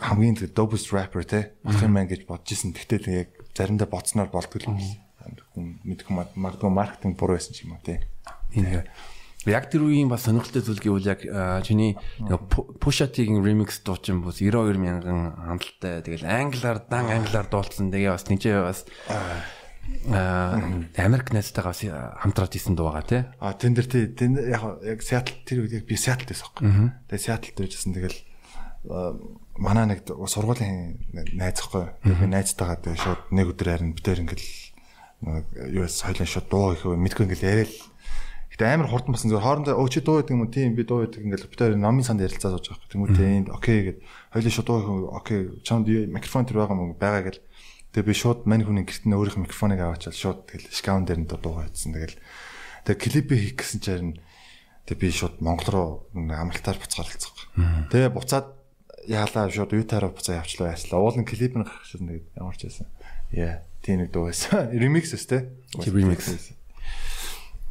хамгийн тэр dopest rapper те Martin Man гэж бодож исэн. Гэхдээ яг заримдаа боцноор болдгоо л хүн мэдгүй магадгүй маркетинг буруу байсан ч юм уу те. Энэ Яг тэр үеийн бас сонирхолтой зүйл гэвэл яг чиний Pusha T-ийн remix дуучин бас 92 мянган хандлттай. Тэгэл англиар дан англиар дуулсан. Тэгээ бас нижээ бас аа Америк найзтайгаа бас хамтраад исэн дуу байгаа тий. А тэн дээр тий тэн яг яг Seattle тэр үед би Seattle дэс байхгүй. Тэгээ Seattle дэжсэн тэгэл манай нэг сургуулийн найз ахгүй. Би найзтайгаа тэгээ шууд нэг өдөр харин битээр ингээл юу соёлын шууд дуу их мэдгүй ингээл яриад Гэтэ амар хурдан басан зөв хоорондоо өө чи дуу гэдэг юм уу тийм би дуу гэдэг ингээл битээр номын санд ярилцаа сууж байгаа. Тэмүүтэ энд окей гэд хоёлын шууд дуу окей чамд микрофон тэр байгаа мó байгаа гэл тэгээ би шууд мань хүний гэрт нь өөрийнх микрофоныг аваачаад шууд тэгэл шкаун дээр нь дуу хийсэн тэгэл Тэгээ клипээ хийх гэсэн чинь тэгээ би шууд Монгол руу амралтаар буцаар алцсан. Тэгээ буцаад яалаа шууд ютараа буцаа явчлаа яачлаа. Уулын клип нь шиг нэг ямар ч байсан. Яа, тийм нэг дуу байсан. Remix өс тэ. Remix.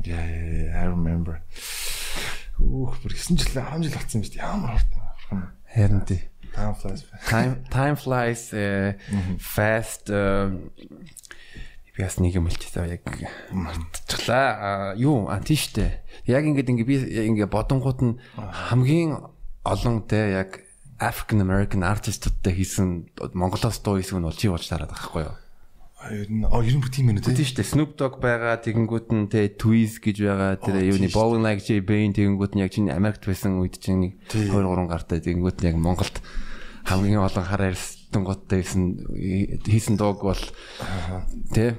Yeah, yeah, I remember. Өөх, бүр 9 жил, 10 жил болсон шүү дээ. Ямар хурдан. Харин тий. Time flies. Time time flies uh, fast би бас нэг юм хэлчихсэн яг мартчихлаа. Юу а тийштэй. Яг ингээд ингээ би ингээ бодонгууд нь хамгийн олон те яг African American artistуудтай хийсэн Монголоос дуу хийсэн нь бол чи болж тараад байгаа байхгүй юу? Ер нь оо ер нь бүх тийм юм үү тийм шүү дээ. Snoop Dogg байгаа, тэгэнгүүт нь те Twiz гэж байгаа. Тэр юуны Bowling Like J Bane тэгэнгүүт нь яг чиний Америкт байсан үед чинь 2 3 гартай тэгэнгүүт нь яг Монголд хамгийн олон хар арьстан готтой хийсэн хийсэн дууг бол тий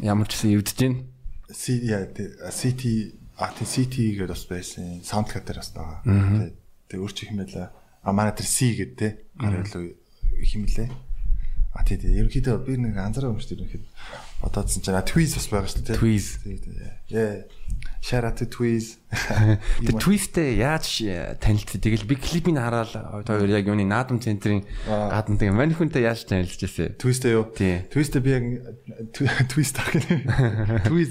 ямар ч гэсэн эвдэж байна. City а тий City гэдэг бас байсан. Soundtrack дээр бас байгаа. Тий өөр чи хэмээлээ. А манай тэр C гэдэг тий гар илүү хэмлээ. А тий тий ерөнхийдөө би нэг анзаараа юм шүү дээ ерөнхийдөө бодоодсэн чинь Twiz бас байгаа шүү дээ. Twiz. Yeah. Shout out to Twiz. Тэр Twizтэй яаж танилцсан? Тэгэл би клипийг хараад хоёр яг юуны наадам центрийн гадна тэгээ мань хүнтэй яаж танилцчихсэн? Twizтэй юу? Twizтэй би яг тах гэнэ. Twiz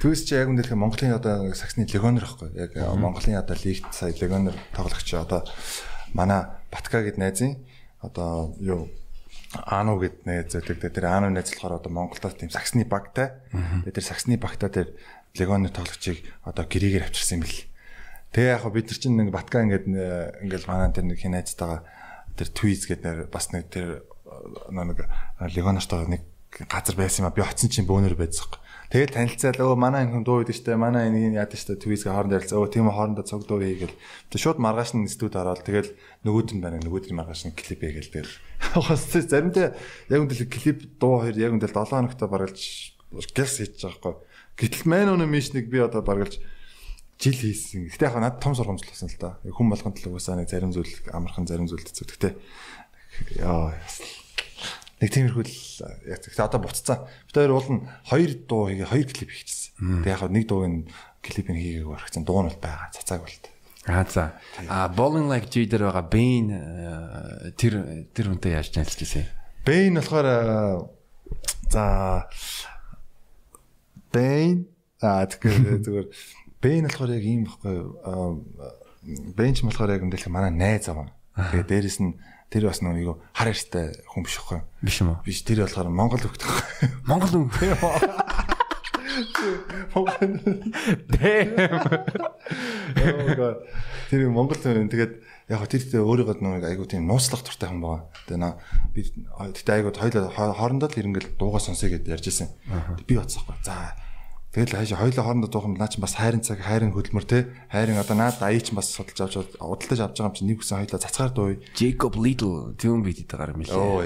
Төвс чи яг үнэхээр Монголын одоо саксны легонер байхгүй яг Монголын одоо лигт сая легонер тоглогч одоо манай Батка гэд найзын одоо юу Ану гэд найз зөтөг тэр Ану найз болохоор одоо Монголдо тийм саксны багтай. Тэгээд тэр саксны багтай тэр легоны тоглогчийг одоо гэрээгээр авчирсан юм бэл. Тэгээ яг бид нар чинь нэг батка ингээд ингээд манай тэр нэг хин найзтайгаа тэр твиз гэдэг бас нэг тэр нэг легонортой нэг газар байсан юм а би очсон чинь бөөнөр байцсан. Тэгээд танилцаал өө манай энэ дуу үйдэж штэ манай энэ яад штэ твизгээ хооронд ярилцаа өө тийм хоорондоо цог дуу хийгээл тэг шууд маргааш нь студ ороод тэгэл нөгөөд нь байна нөгөөд нь маргааш нь клип хийгээл тэгэл хас заримдаа яг үндэл клип дуу хоёр яг үндэл 7 хоногт баргалж гэлс хийж байгаа байхгүй гэтэл мэн өнө мишник би одоо баргалж жил хийсэн. Гэтэ яг надад том сургамжл болсон л да. Хүн болгонд л угаасаа нэг зарим зүйл амархан зарим зүйл хэцүү. Гэтэ яа Нэг тиймэрхүү л яг гэхдээ одоо буццсан. Бид хоёр уул нь хоёр дуу хийгээ хоёр клип хийчихсэн. Тэг яг нэг дуугийн клипийг хийгээг барахсан. Дуу нь бол байгаа. Цацааг бол. Аа за. А Bowling Like J дээр байгаа Bane э, тэр тэр хүнтэй яаж танилцчихсан? Bane болохоор э, за Bane аа тэгэхээр зүгээр Bane болохоор яг ийм байхгүй Bane ч болохоор яг энэ манай найз байгаа. Тэгээ дээрэс нь Тэр бас нэг юу хар ярьтай хүн биш байхгүй. Биш юм уу? Биш тэр болохоор Монгол байхгүй. Монгол хүн. Тэр Монгол хүн тэгээд яг тэр өөрийгөө нэг айгуу тийм нууцлах туртай хүн байгаа. Тэгээ наа би тэгтээ айгуу хоёлоо хоорондоо л ирэнгээл дуугаа сонсъё гэдээ ярьж исэн. Би бодсохгүй. За Тэгэл хаашаа хоёлоо хоорондоо дуухан наа чинь бас хайрын цаг хайрын хөдөлмөр те хайрын одоо наад аяа чинь бас судалж авч удалтаж авч байгаа юм чинь нэг хүсэн хоёлоо цацгаар дууй. Jacob Little тийм бид дэгаар юм лээ. Оо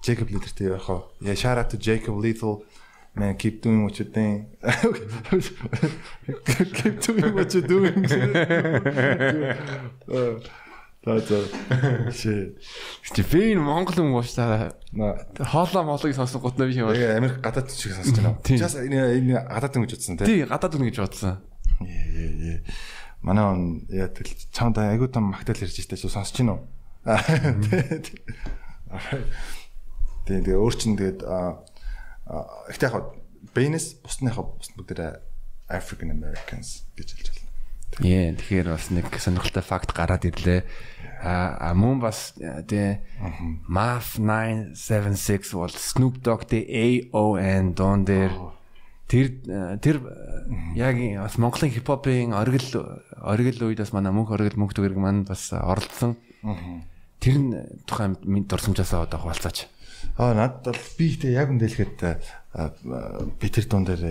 Jacob Little тий яг хаа. Yeah shout out to Jacob Little man keep doing what you doing. keep doing what you doing. Тааца. Шээ. Стефен Монгол хүн ууштай. Хоолоо моолыг сонсон гутнаа биш юм аа. Америк гадаад шиг сонсож байна. Чаас энэ энэ гадаад хүн гэж бодсон тий. Тий, гадаад хүн гэж бодсон. Ээ ээ. Манай он яа тэл чамд айгуу том магтаал ярьж штэ чи сонсож байна уу? Тий, тэгээ өөр чин тэгээд ихтэй яг Бэнэс бусныхаа бус бүгдээ African Americans гэж хэлж байна. Яа, тэгэхээр бас нэг сонирхолтой факт гараад ирлээ. А мөн бас тэ MAF 976 бол Snoop Dogg тэ AON дон дээр тэр тэр яг бас Монголын хипхопын оргил оргил үед бас манай мөнх оргил мөнх төгөрг маань бас оролцсон. Тэр нь тухайн минь дурсамжаасаа одоо хуваалцаач. Аа надад бол би ихтэй яг үндэлэхэд би тэр дуун дээр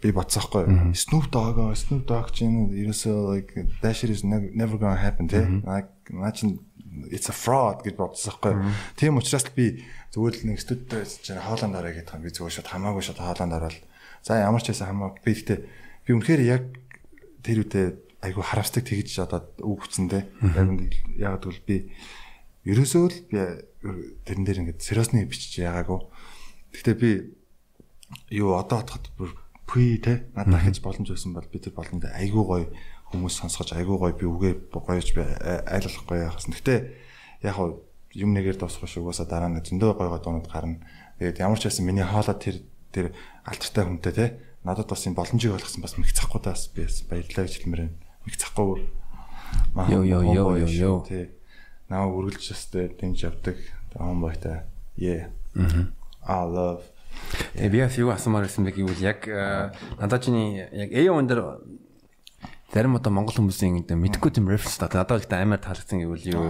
би бодсоохгүй Snoop Dogg Snoop Dogg чинь ерөөсөө like that shit is never gonna happen тий наа чин it's a fraud гэж бодсоохгүй тийм учраас би зүгээр л нэг студид чинь хооланд орё гэдэг юм. Би зүгээр шууд хамаагүй шууд хооланд ороод. За ямар ч байсан хамаагүй би гэхдээ би үнэхээр яг тэр үедээ айгу харамсдаг тэгж одоо үг хүчсэн тий яг яг бол би ерөөсөө л би тэрэн дээр ингээд сериосны бичиж ягаагүй гэхдээ би юу одоо бодоход бүр пи те надад дахиж боломж өгсөн бол бид тэр боломжтой айгүй гоё хүмүүс сонсгож айгүй гоё би үгээ гоёж би айлуулахгүй яхасан. Гэтэ яг хав юм нэгээр дуусах шүү угаасаа дараа нь зөндөө гоё гоё дуунууд гарна. Тэгээд ямар ч байсан миний хоолой тэр тэр алтартай хүнтэй те надад бас юм боломжийг олгосон бас мэг цахгүй таас би баярлалаа гэж хэлмээр байна. Мэг цахгүй. Йоо ёо ёо ёо ёо. Тий. Наа үргэлж өстэй дэмж явдаг. Байта. Yeah. Мм. I love. Тэгээ би бас юу асуумаар байсан бэ гэвэл яг э, надад чиний яг A1 дээр зарим одоо монгол хүмүүсийн мэдхгүй тийм reference та надад ихтэй амар таалагдсан гэвэл юу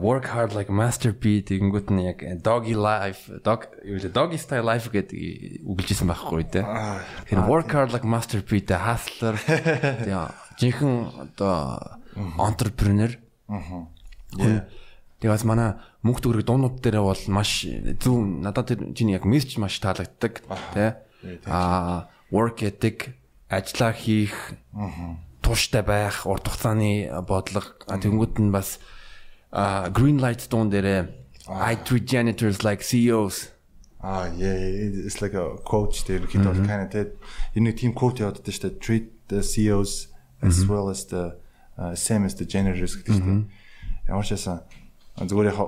work hard like master B тэгэнгүүт нь яг doggy life dog юу doggy style life гэдэг үгэлжсэн байхгүй тий. Тэгэхээр work hard like master B тэ hustler тэгээ жинхэнэ одоо entrepreneur. Аа. Тэгээ бас манай мөнгө төгрөг дуунууд дээр бол маш зөв надад тэр чиний яг мессеж маш таалагддаг тий. Аа work ethic ажиллаа хийх. Аа тууштай байх, урт хугацааны бодлого тэнгууд нь бас green light дуун дээрээ I treat janitors like CEOs. Ah yeah, it's like a coach there хэд бол kind of энэ team quote яваад байдаг шүү дээ. Treat the CEOs as well as the uh, same as the janitors гэдэг дээ. Ямар ч байсан зүгээр яг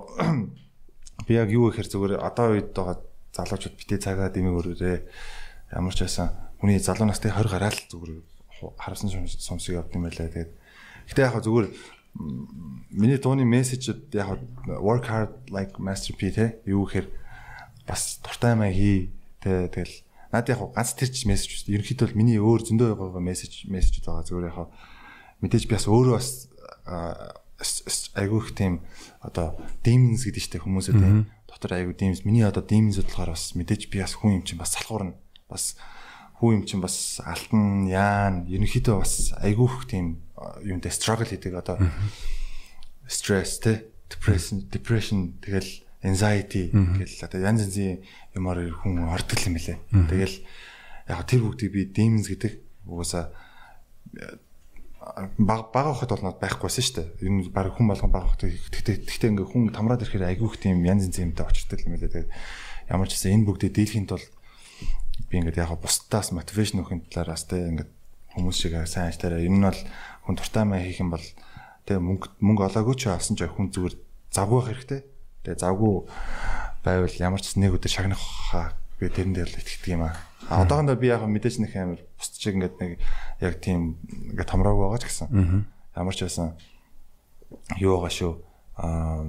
би яг юу гэхээр зүгээр одоо үед байгаа залуучууд битээ цагаа дэмэг өрөөрэй. Ямар ч байсан хүний залуу настай 20 гараал зүгээр харсан сонсог явд юм байлаа. Тэгээд гэтээ яг зүгээр миний дууны мессежд яг work hard like master P те юу гэхээр бас дуртай маяг хий те тэгэл над яг ганц тэр ч мессеж шүү дээ. Ерөнхийдөө бол миний өөр зөндөө байгаа мессеж мессежуд байгаа зүгээр яг мэдээж би бас өөрөө бас айгүй их тийм одоо demons гэдэг чинь хүмүүсээ тийм дотор айгүй demons. Миний одоо demons болохоор бас мэдээж би бас хүн юм чинь бас салхуурна. Бас хүү юм чинь бас алтан яан ерөнхийдөө бас айгүйх тийм юунтэй struggle хийдэг. Одоо stress те depression depression тэгэл anxiety гэл одоо янз янзын юмар хүн ордог юм лээ. Тэгэл яг тэр бүгдийг би demons гэдэг угаасаа баг бага хот бол над байхгүйсэн шүү дээ. Ер нь баг хүн болгон бага хот гэхдээ гэхдээ ингээ хүн тамраад ирэхээр айгүйх тийм янз янзын юмтай очдог юм лээ. Тэгээд ямар ч гэсэн энэ бүгдийг дийлхийн тулд би ингээд яг бусдаас мотивашн өгөх талаараас те ингээд хүмүүс шиг сайн ажиллаараа энэ нь бол хүн дуртай маяг хийх юм бол те мөнгө мөнгө олоогүй ч авсан ч хүн зүгээр завгүй байх хэрэгтэй. Тэгээ завгүй байвал ямар ч нэг өдөр шагнах би тэрэн дээр л итгэдэг юм аа. Одоохондоо би яг мэдээж нэг амар бусд шиг ингээд нэг яг тийм ингээд томроог байгаа ч гэсэн. Ямар ч байсан юу байгаа шүү. Аа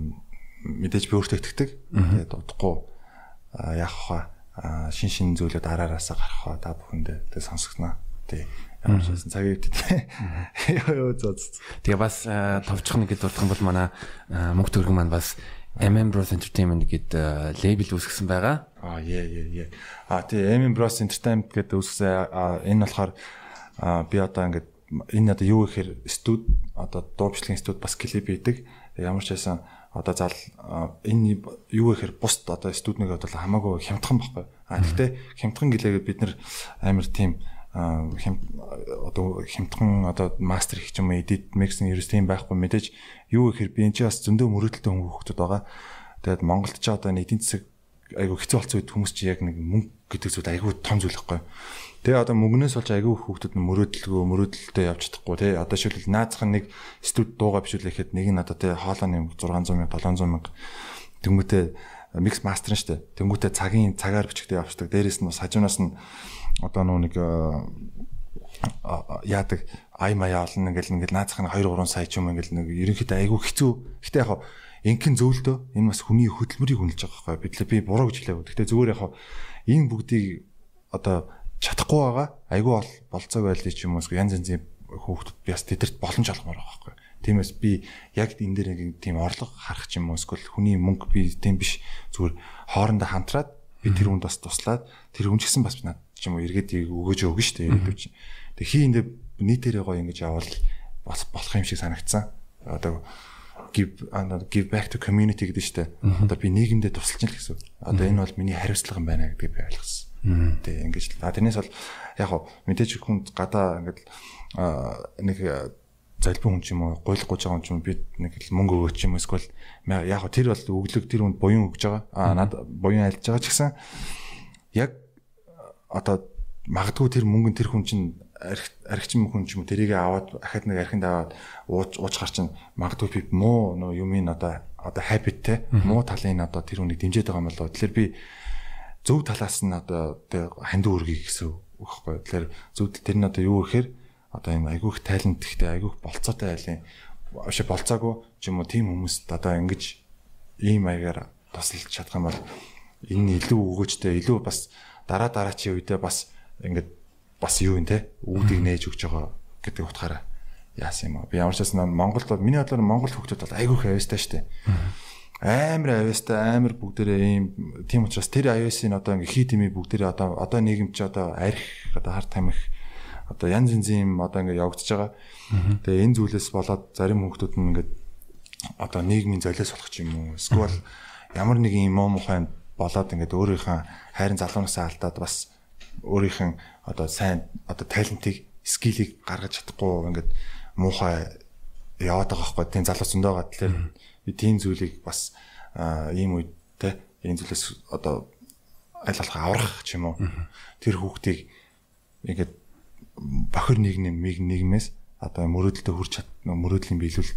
мэдээж би өөртөө итгэдэг. Тэгээд удахгүй яах вэ? шин шин зүйлүүд араараасаа гарах та бүхэндээ тэг сонсгоно. Тий. Ямар ч байсан цаг өвдөд. Йоо зөө. Тэгээ бас товчхон нэг дурдах юм бол манай мөнгө төргөн маань бас MM Bros Entertainment гэдэг лейбл үүсгэсэн байгаа. Аа яа яа яа. Аа тий MM Bros Entertainment гэдэг үүсгэсэн энэ болохоор би одоо ингээд энэ одоо юу гэхээр студ одоо дуурчлалын студ бас клип хийдэг. Ямар ч байсан одоо зал энэ юу гэхээр бусд одоо студнийг бодвол хамаагүй хямдхан байхгүй. А гэхдээ хямдхан гэлээгээд бид нэр амар тийм хям одоо хямдхан одоо мастер ч юм edit mixing ерөөс тийм байхгүй мэдээж юу гэхээр би энэ ч бас зөндөө мөрөөдөлтэй хүмүүс байгаа. Тэгээд Монголд ч одоо эдийн засаг айгу хэцүү болцсон үед хүмүүс чи яг нэг мөнгө гэдэг зүйл айгу том зүйл байхгүй. Тэгээ одоо мөнгнөөс болж айгүй хүүхдүүд нь мөрөөдөлгөө мөрөөдөлтөд явж чадахгүй тий. Одоо шилбэл наацхан нэг студ дууга бишүүлэхэд нэг нь одоо тий хоолойны 600 мянга 700 мянга тэнгүүтээ микс мастер нь штэ. Тэнгүүтээ цагийн цагаар бичгдээ явчихдаг. Дээрээс нь бас хажуунаас нь одоо нөө нэг яадаг ай маяа олно ингээл ингээл наацхан 2 3 сая ч юм ингээл нэг ерөнхийдөө айгүй хэцүү. Гэтэ яг инхэн зөвлөдөө энэ бас хүний хөдөлмөрийг хүнэлж байгаа байхгүй. Бид л би буруу гэж хэлээгүй. Гэтэ зүгээр яг энэ бүгдийг одоо чадахгүй байгаа. Айгүй бол болцоог байлдий ч юм уу янз янзын хүүхдүүд бас тэдэрт боломж олгомоор байгаа байхгүй. Тиймээс би яг энэ дээр нэг тийм орлого харах ч юм уу эсвэл хүний мөнгө би тийм биш зүгээр хоорондоо хамтраад би тэр хүнд бас туслаад тэр хүн ч гэсэн бас над ч юм уу эргээд өгөөж өгнө шүү дээ ирээдүйд чинь. Тэг хийндээ нийтээрээ гоё ингэж явал бас болох юм шиг санагдсан. Одоо give give back to community гэдэг чинь одоо би нийгэмдээ тусалж ин л гэсэн. Одоо энэ бол миний хариуцлага юм байна гэдгийг би ойлгосон. Тэг ингэж л. А тэрнээс бол яг хоо мэдээж хүн гадаа ингээд нэг залбин хүн ч юм уу гуйлах гож байгаа хүн ч юм би нэг л мөнгө өгөөч юм эсвэл яг хоо тэр бол өглөг тэр хүнд буян өгж байгаа. А над буян альж байгаа ч гэсэн яг одоо магадгүй тэр мөнгөн тэр хүн чинь архичин хүн ч юм уу тэрийг аваад ахад нэг архинд аваад ууж ууж гар чинь магадгүй би муу нөө юм ин одоо одоо habitтэй муу талын одоо тэр хүнийг дэмжиж байгаа юм болоо тэгэхээр би зөв талаас нь одоо тэг ханд үргийг гэсэн үг байхгүй. Тэгэхээр зөв тэр нь одоо юу гэхээр одоо юм айгүйх тайлант ихтэй айгүйх болцоотой айлын биш болцоогүй ч юм уу тийм хүмүүст одоо ингэж ийм маягаар тусалж чадах юм бол энэ илүү өгөөжтэй илүү бас дараа дараачийн үедээ бас ингээд бас юу юм те үүдийг нээж өгч байгаа гэдэг утгаараа яасан юм аа. Би ямар ч байсан Монголд бол миний бодлоор Монгол хүмүүс бол айгүй их авьяастай штэ. Амар авьяастай, амар бүгдээрээ ийм тийм учраас тэр авьяасын одоо ингээ хит ими бүгдээрээ одоо одоо нийгэм чи одоо арх одоо хар тамхи одоо янз янзын юм одоо ингээ явагдаж байгаа. Тэгээ энэ зүйлээс болоод зарим хүмүүс нь ингээ одоо нийгмийн золиос болох юм уу. Эсвэл ямар нэг юм муу мухайн болоод ингээд өөрийнхөө хайрын залуунасаа алдаад бас өөрийнх нь одоо сайн одоо талентыг скилийг гаргаж чадахгүй ингээд муухай яваад байгаа байхгүй. Тийм залуу зөндөөгөө тэгэхээр би тийм зүйлийг бас ийм үед те энэ зүйлээс одоо аль болох аврах ч юм уу. Тэр хүүхдийг ингээд бохир нийгэм нийгмээс одоо мөрөөдөлтөд хүрч чад мөрөөдлийн биелүүл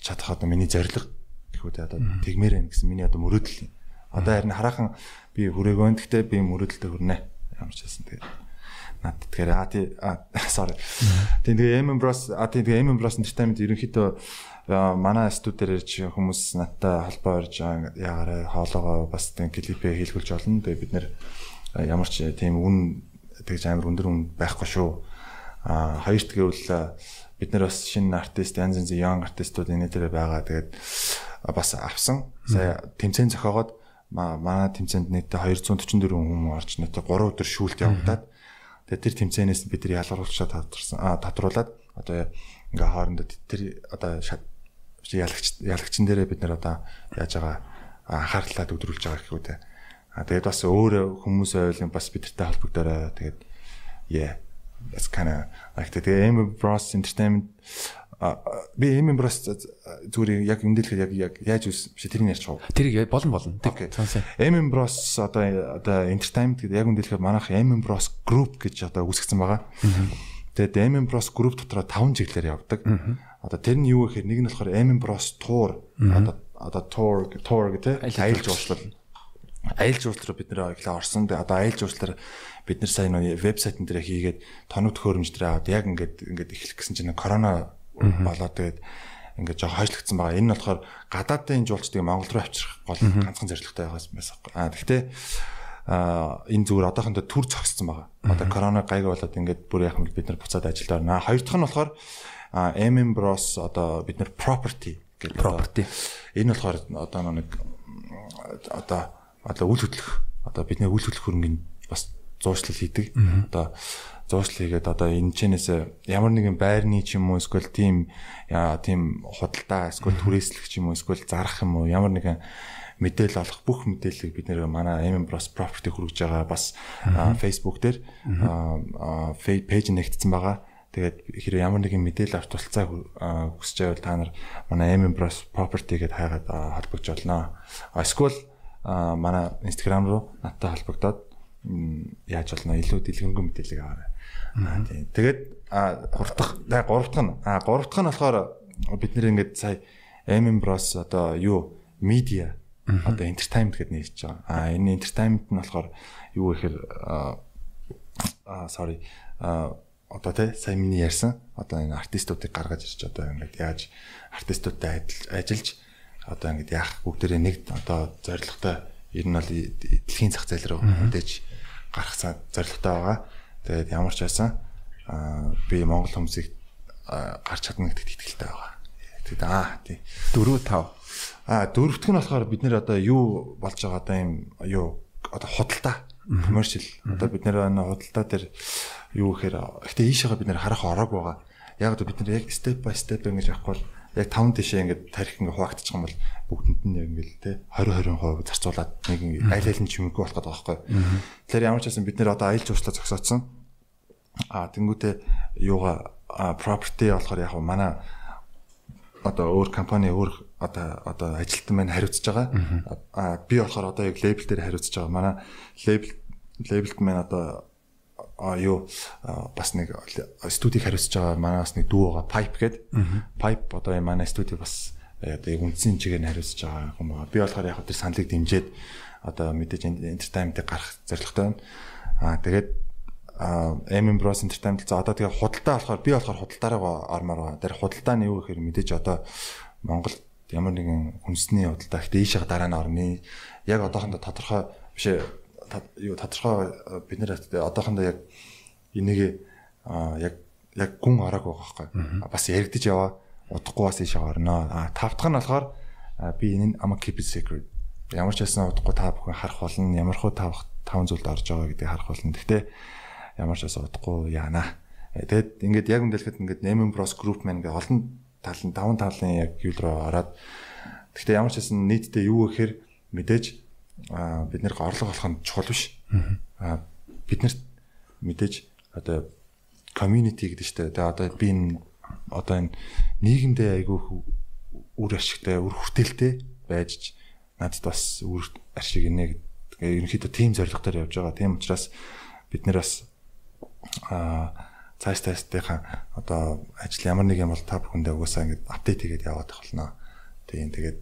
чадах одоо миний зорилго гэхүү те одоо тэгмээр байна гэсэн миний одоо мөрөөдөл юм. Одоо харин хараахан би хүрээгөө. Гэхдээ би мөрөөдөлтөд хүрнэ. Ямар ч байсан тэгээд над тэгэхээр а тий sorry. Тэгээ M Bros а тий тэгээ M Bros entertainment ерөнхийдөө манай студиэр ирж хүмүүс надтай холбоо орж яагаараа хоолоогоо бас тийм клипээ хийлгүүлж олно. Тэгээ бид нэр ямар ч тийм үн тэгж амар өндөр үн байхгүй шүү. А хоёрт гэвэл бид нар бас шинэ артист янз янзын young артистууд энэ дээр байгаа. Тэгээд бас авсан. Сая тэмцээн зохиогоод манай тэмцээнд нийтдээ 244 хүн орж нийтдээ 3 өдөр шүүлт явагдаад тэгээд тэр тэмцээнээс бид нар ялгаруулчаа татруулаад одоо ингээ хоорондоо тэр одоо ялагч ялагчин дээрээ бид нар одоо яаж байгаа анхаарлаа төвлөрүүлж байгаа гэхүү те. А тэгээд бас өөр хүмүүс ойлын бас бидэртэй холбогдорой. Тэгээд yeah that's kind of like the M Bros entertainment би эм эмбрас зүгээр яг имдэлхэд яг яаж үс биш тэрийг ярьж байгаа. Тэрийг болно болно. Сонсоо. Эм эмбрас одоо одоо entertainment гэдэг яг имдэлхэд манайх эм эмбрас group гэж одоо үүсгэсэн байгаа. Тэгээд эм эмбрас group дотроо 5 чиглэлээр явдаг. Одоо тэр нь юу гэхээр нэг нь болохоор эм эмбрас tour одоо одоо tour tour гэдэг аялал жуулчлал. Аялал жуулчлал бид нэр ихлэ орсон. Одоо аялал жуулчлал бид нар сайн нэг вебсайтн дээр хийгээд тоног төхөөрөмж дээр аваад яг ингээд ингээд эхлэх гэсэн чинь корона болоод тэгээд ингээд жоо хойшлогдсон байгаа. Энэ нь болохоор гадаадын жуулчдыг Монгол руу авчрах гол ганцхан зорилготой байгаас байсан. Аа гэхдээ а энэ зүгээр одоохондоо төр зогссон байгаа. Одоо корона гайг болоод ингээд бүр яах юм бид нар буцаад ажилд орно. Хоёр дахь нь болохоор MM Bros одоо бид нар property гэдэг property. Энэ болохоор одоо нэг одоо одоо үйл хөдлөх одоо бидний үйл хөдлөх хөрөнгөний бас зуршлал хийдэг. Одоо зуршил хийгээд одоо энэ чэнээс ямар нэгэн байрны ч юм уу эсвэл тийм тийм худалдаа эсвэл түрээслэх ч юм уу эсвэл зарах юм уу ямар нэгэн мэдээлэл олох бүх мэдээллийг бид нэр манай M Bros property хүргэж байгаа бас Facebook дээр пэйж нэгтсэн байгаа. Тэгээд хэрэг ямар нэгэн мэдээлэл авч тулцаа хүсэж байвал та нар манай M Bros property гэдээ хайгаад холбогдож болно. Эсвэл манай Instagram руу надтай холбогдоод яаж болно илүү дэлгэрэнгүй мэдээлэл аваарай. Тийм. Тэгээд гурав дахь гурав дахь нь аа гурав дахь нь болохоор бид нэр ингээд сая MM Bros одоо юу медиа одоо entertainment гэдээ нэрч байгаа. Аа энэ entertainment нь болохоор юу гэхээр аа sorry аа одоо тий сая миний ярьсан одоо энэ артистуудыг гаргаж ирж одоо ингээд яаж артистуудтай ажиллаж одоо ингээд яах бүгдээрээ нэг одоо зорилготой ер нь бол дэлхийн зах зээл рүү мэдээж гарах зорилготой байгаа. Тэгээд ямар ч байсан би Монгол хүмүүсийг гарч чадна гэдэгт итгэлтэй байгаа. Тэгээд аа тий. 4 5. Аа дөрөвт нь болохоор бид нэр одоо юу болж байгаа одоо юм юу одоо худалдаа commercial одоо бид нэр худалдаа дээр юу гэхээр гэхдээ ийшээгээ бид нэр харах ороог байгаа. Яг одоо бид нэр яг step by step ингэж явахгүй бол яг таван тишээ ингээд тарих ингээд хуваагдчих юм бол бүгдэнд нь яг ингээд те 20 20% зарцуулаад нэг аль аль нь чимэггүй болох гэдэг байхгүй. Тэгэхээр ямар ч байсан бид нэр одоо аялал жуулчлал зогсооцсон. А тэнгуүтээ юугаа property болохоор яг манай одоо өөр компани өөр одоо одоо ажилтан маань хариуцж байгаа. А би болохоор одоо яг лейбл дээр хариуцж байгаа. Манай лейбл лейблд маань одоо юу бас нэг студийг хариуцж байгаа манай бас нэг дүү байгаа Pipe гэдэг. Pipe одоо энэ манай студи бас одоо үндсэн чигээр нь хариуцж байгаа юм байна. Би болохоор яг тэр саналыг дэмжиж одоо мэдээж entertainment-ыг гарах зорилготой байна. Аа тэгээд MM Bros Entertainment за одоо тэгээ худалдаа болохоор би болохоор худалдаараа ормоор байгаа. Тэр худалдаа нь юу гэхээр мэдээж одоо Монгол ямар нэгэн хүнсний худалдаа ихтэй ийшээ дараа нь орны яг одоохондоо тодорхой биш юу тодорхой бид нэр одоохондоо яг энийг яг яг гүн араагүй байгаа байхгүй. Бас яригдж яваа удахгүй бас ийшээ орно. А тавтах нь болохоор би энэ ама keep it secret. Ямар ч байсан удахгүй та бүхэн харах болно. Ямар хуу тавх таван зүйлд орж байгаа гэдгийг харах болно. Гэхдээ ямар ч байсан удахгүй яана. Тэгэд ингээд яг үндэлэхэд ингээд Name Bros Group маань ингээд олон талын таван талын яг юу руу ороод гэхдээ ямар ч байсан нийтдээ юу гэхээр мэдээж бид нэр орлого олох нь чухал биш. Аа биднэрт мэдээж одоо community гэдэг чинь тэгээ одоо би энэ одоо энэ нийгэмдээ айгүй үр ашигтай, үр хүртээлтэй байж надад бас үр ашиг инэ гэдэг ерөнхийдөө team зорилготой явж байгаа. Тийм учраас бид нэр бас аа цааш тестийнхаа одоо ажил ямар нэг юм бол та бүхэндээ угаасаа ингэ апдейт хийгээд яваад байх болно. Тийм тэгээд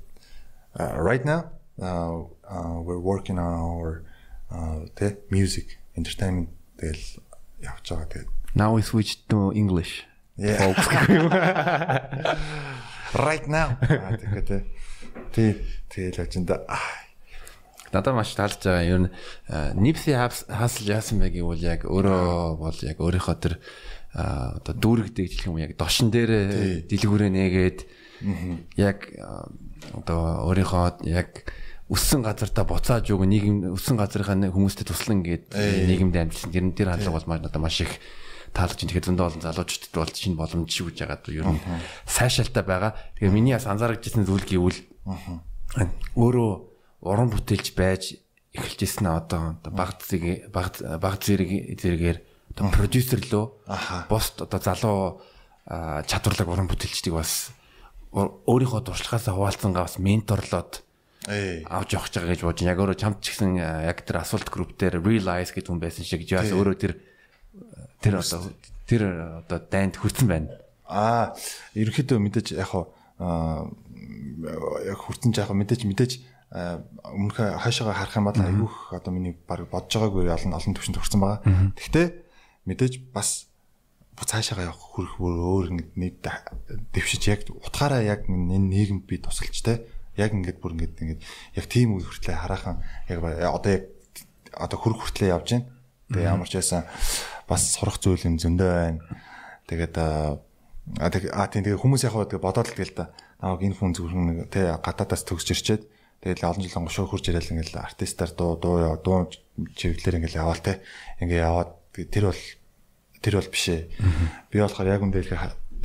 right now uh, uh, we're working on our uh, the music entertainment тэгэл явж байгаа тэгээд. Now we switch to english. Yeah. folks right now. Тэгээд тий тэгэл энэ надад маш таалж байгаа. Ер нь Nipsey Hussle яасан бэ гэвэл яг өөрөө бол яг өөрийнхөө тэр одоо дүүрэгдэг гэх юм яг дошин дээр дэлгүүрээ нээгээд яг одоо өөрийнхөө яг өссөн газартаа буцааж өгөө нийгэм өссөн газрынхаа хүмүүстэй туслан гээд нийгэмд амьдсан тэр тэр хандлага бол маань одоо маш их таалж ин тэгэхээр зөндөө олон залуучуудад бол чинь боломж шүү гэж яагаад ер нь сайшаалтай байгаа. Тэгээ миний бас анзаарчихсан зүйл гэвэл өөрөө уран бүтээлч байж эхэлжсэн одоо баг зэрэг баг зэрэг зэрэгээр одоо продюсер лөө бус одоо залуу чадварлаг уран бүтээлчдийг бас өөрийнхөө туршлагаасаа хуваалцсангаа бас менторлоод авч явах гэж байгаа гэж бодож яг өөрөө чамд ч гэсэн яг тэр асуулт групп дээр realize гэдэг хүн байсан шиг. Яас өөрөө тэр тэр одоо тэр одоо дайнд хүрсэн байна. Аа ерөнхийдөө мэдээж яг хаа яг хүрсэн жаах мэдээж мэдээж өмнөх хаашаага харах юм бол айгүйх одоо миний баг бодож байгаагүй олон олон төвшөнд хүрсэн байгаа. Гэхдээ мэдээж бас цаашаага явах хүрэх өөр нэг дэвшиж яг утгаараа яг энэ нийгэмд би тусалж те яг ингээд бүр ингээд ингээд яг тийм үе хүртлээ хараахан яг одоо яг одоо хөрг хүртлээ явж байна. Тэгээ ямар ч байсан бас сурах зүйл юм зөндөө байна. Тэгээд а а тийм тэгээ хүмүүс яг тэгээ бодоод л тэгэл та аа энэ хүн зөвхөн тэ гадаадаас төгсж ирчээд тэгэл олон жил онгошоо хурж ирээл ингээл артистаар дуу дуу дуу чиглэлээр ингээл яваал те ингээ яваад тэр бол тэр бол биш ээ. Би болохоор яг үндэ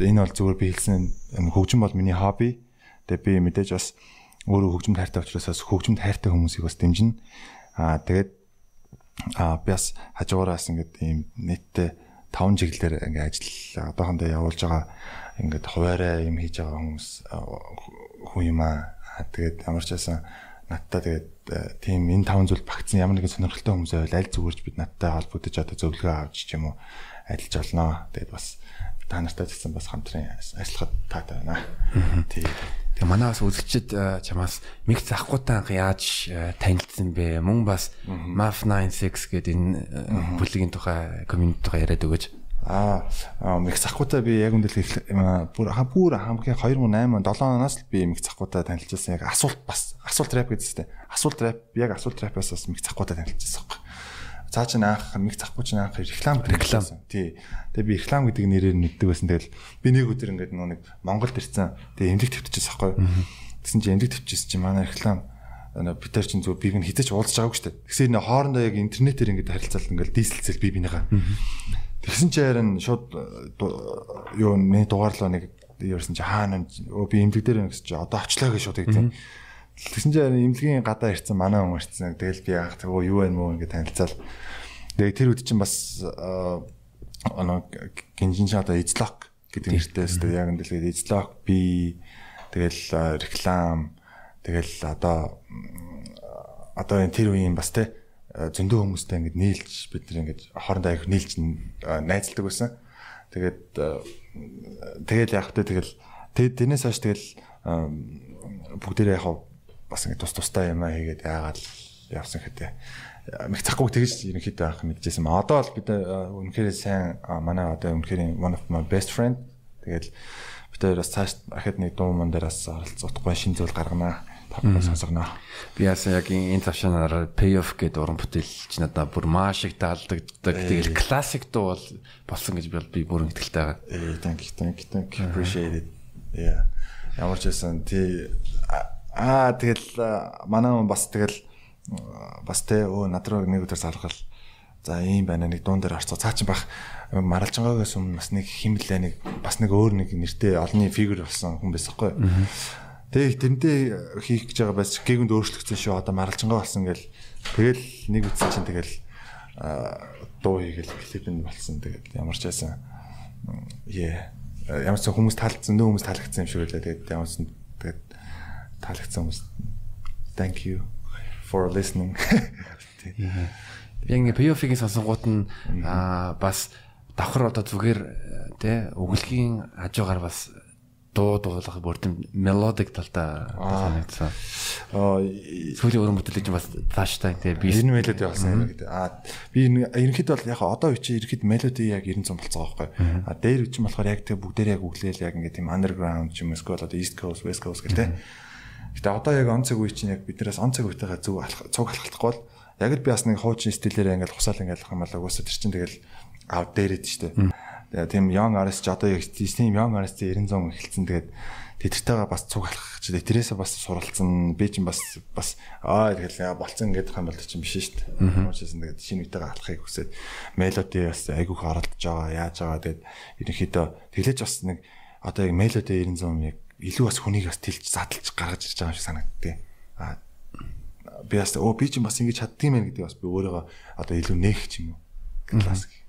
энэ бол зүгээр би хэлсэн хөгжим бол миний хобби. Тэгээ би мэдээж бас өөрөө хөгжимд хайртай учраас хөгжимд хайртай хүмүүсийг бас дэмжинэ. Аа тэгээд аа би бас хажуугараас ингээд ийм нийтдээ таван чиглэлээр ингээд ажил одоохондоо явуулж байгаа ингээд хуваарай юм хийж байгаа хүмүүс хүн юм аа. Тэгээд ямар ч байсан надтай тэгээд тийм энэ таван зүйл багцсан ямар нэгэн сонирхолтой хүмүүс байвал аль зүгээрч бид надтай холбогдож одоо зөвлөгөө авч ч юм уу ажиллаж олноо. Тэгээд бас та нартай гэсэн бас хамтран ажиллахад таатай байна. Тийм. Тэгээ манай бас үзэгчид э, чамаас миг захгүй анх яаж э, танилцсан бэ? Мөн бас MAF 96 гэдэг энэ э, бүлгийн тухай комьюнити тухай яриад өгөөч. Аа миг захгүй би яг үндэл бүр бүр хамгийн 2008 7 оноос л би миг захгүй танилцсан. Яг асуулт бас асуулт рэп гэдэг чинь асуулт рэп яг асуулт рэпээс бас миг захгүй танилцсан байхгүй. Цаа чин анх миг захгүй чин анх реклам реклам. Тий. Тэгээ би реклам гэдэг нэрээр мэддэг байсан. Тэгэл би нэг өдөр ингээд нэг Монголд ирсэн. Тэгээ эмнэлэг твтчихсэн байхгүй. Тэгсэн чинь эмнэлэг твтчихсэн чинь манай реклам Питер чин зөв бийг нь хитэж уулзж байгаагүй шүү дээ. Тэгсэн энэ хоорондоо яг интернетээр ингээд харилцаал ингээд дийсэлцэл би бинийгаа. Тэгсэн чинь харин шууд юу нэг дугаарлаа нэг ярьсан чи хаана өө би эмнэлэг дээр гэсэн чи одоо очлоо гэж шууд гэдэг. Тэгсэн чинь имлэгийн гадаа ирсэн манай хүн ирсэн. Тэгэл би яах тэгөө юу байна мó ингэ танилцаал. Тэгээ тэр үед чинь бас оноо гинжин одоо эзлок гэдэг нэртэйс тэгээ яг энэ эзлок би тэгэл реклам тэгэл одоо одоо энэ тэр үеийн бас те зөндөө хүмүүстэй ингээд нийлж бид нар ингээд хоорондоо аяг нийлж найзалдаг байсан. Тэгээд тэгэл яг хөтэ тэгэл тэрнээс хойш тэгэл бүгдээрээ яг бас ингээд тус тустай юм аа хийгээд яагаад явсан хэвтэй мэх цахгүй тэгж ерөнхийдөө авах мэдчихсэн. Одоо бол бид үнэхээр сайн манай одоо үнэхээр one of my best friend тэгэл бид бас цааш ахад нэг дуу ман дээрээс оролцохгүй шин зүйл гарганаа тавхаа сонсгоно. Би яасан яг энэ тавшанаар payoff гэдэг уран бүтээлч надаа бүр маш их таалдаг. Тэгэл классик дуу бол болсон гэж би бүр ихтэй байгаа. Thank you thank you thank you appreciate it. Yeah. Ямар ч байсан тий аа тэгэл манай бас тэгэл бас тэ өө над руу нэг өдөр залгал за ийм байна нэг дуун дээр орцоо цаа чин бах маралжангаагаас өмнө бас нэг химлээ нэг бас нэг өөр нэг нэртэй олонний фигюр болсон хүн байсан хгүй. Тэгээ тэрнтэй хийх гэж байгаа бас гэгүнд өөрчлөгдсөн шүү. Одоо маралжангаа болсон гэл тэгэл нэг үтсэн чинь тэгэл дуу хийгээл клипэнд болсон. Тэгээд ямар ч байсан яа ямар ч хүмүүс таалагдсан нөө хүмүүс таалагдсан юм шиг байлаа. Тэгээд ямар ч таалагдсан хүмүүс thank you for listening. Яг POF-ийн сонсонгууд нь бас давхар одоо зүгээр тий өглөгийн хажуугаар бас дуу дуулах бүрдэм мелодик талдаа санагдсан. Аа сүүлийн уран бүтээлч бас цааштай тий би энэ мелоди болсон юм гэдэг. Аа би ерөнхийдөө бол яг одоо үчи ерөнхийд мелоди яг 90 болцоо байхгүй. Аа дээр үчи болохоор яг тэг бүгдээр яг өглөөл яг ингээд тийм underground юм эсвэл одоо east coast west coast гэдэг. Гэтэ одоо яг он цаг үе чинь яг биднээс он цаг үетэйгээ зүг цуг халахлахгүй бол яг л би бас нэг хуучин стилээр ингээд хусаал юм бол угаасаа тэр чинь тэгэл outdated шүү дээ тийм young artist одоо яг тийм young artist 90 100 эхэлсэн. Тэгээд тэдэртэйгээ бас цуг алхах ч тэрээсээ бас суралцсан. Би чинь бас бас аа тэгэл болцсон гэдэг юм бол чинь биш шүү дээ. Уучсан тэгээд шинэ үетэйгээ алхахыг хүсээд мелоди бас айгүйх оролдож байгаа яаж байгаа. Тэгээд ерөнхийдөө тэглэж бас нэг одоо яг мелоди 90 100 яг илүү бас хүнийг бас тэлж задлж гаргаж ирж байгаа юм шиг санагдтыг. Аа би бас оо би чинь бас ингэж чаддгийм байх гэдэг бас би өөрийгөө одоо илүү нээх юм уу. Классик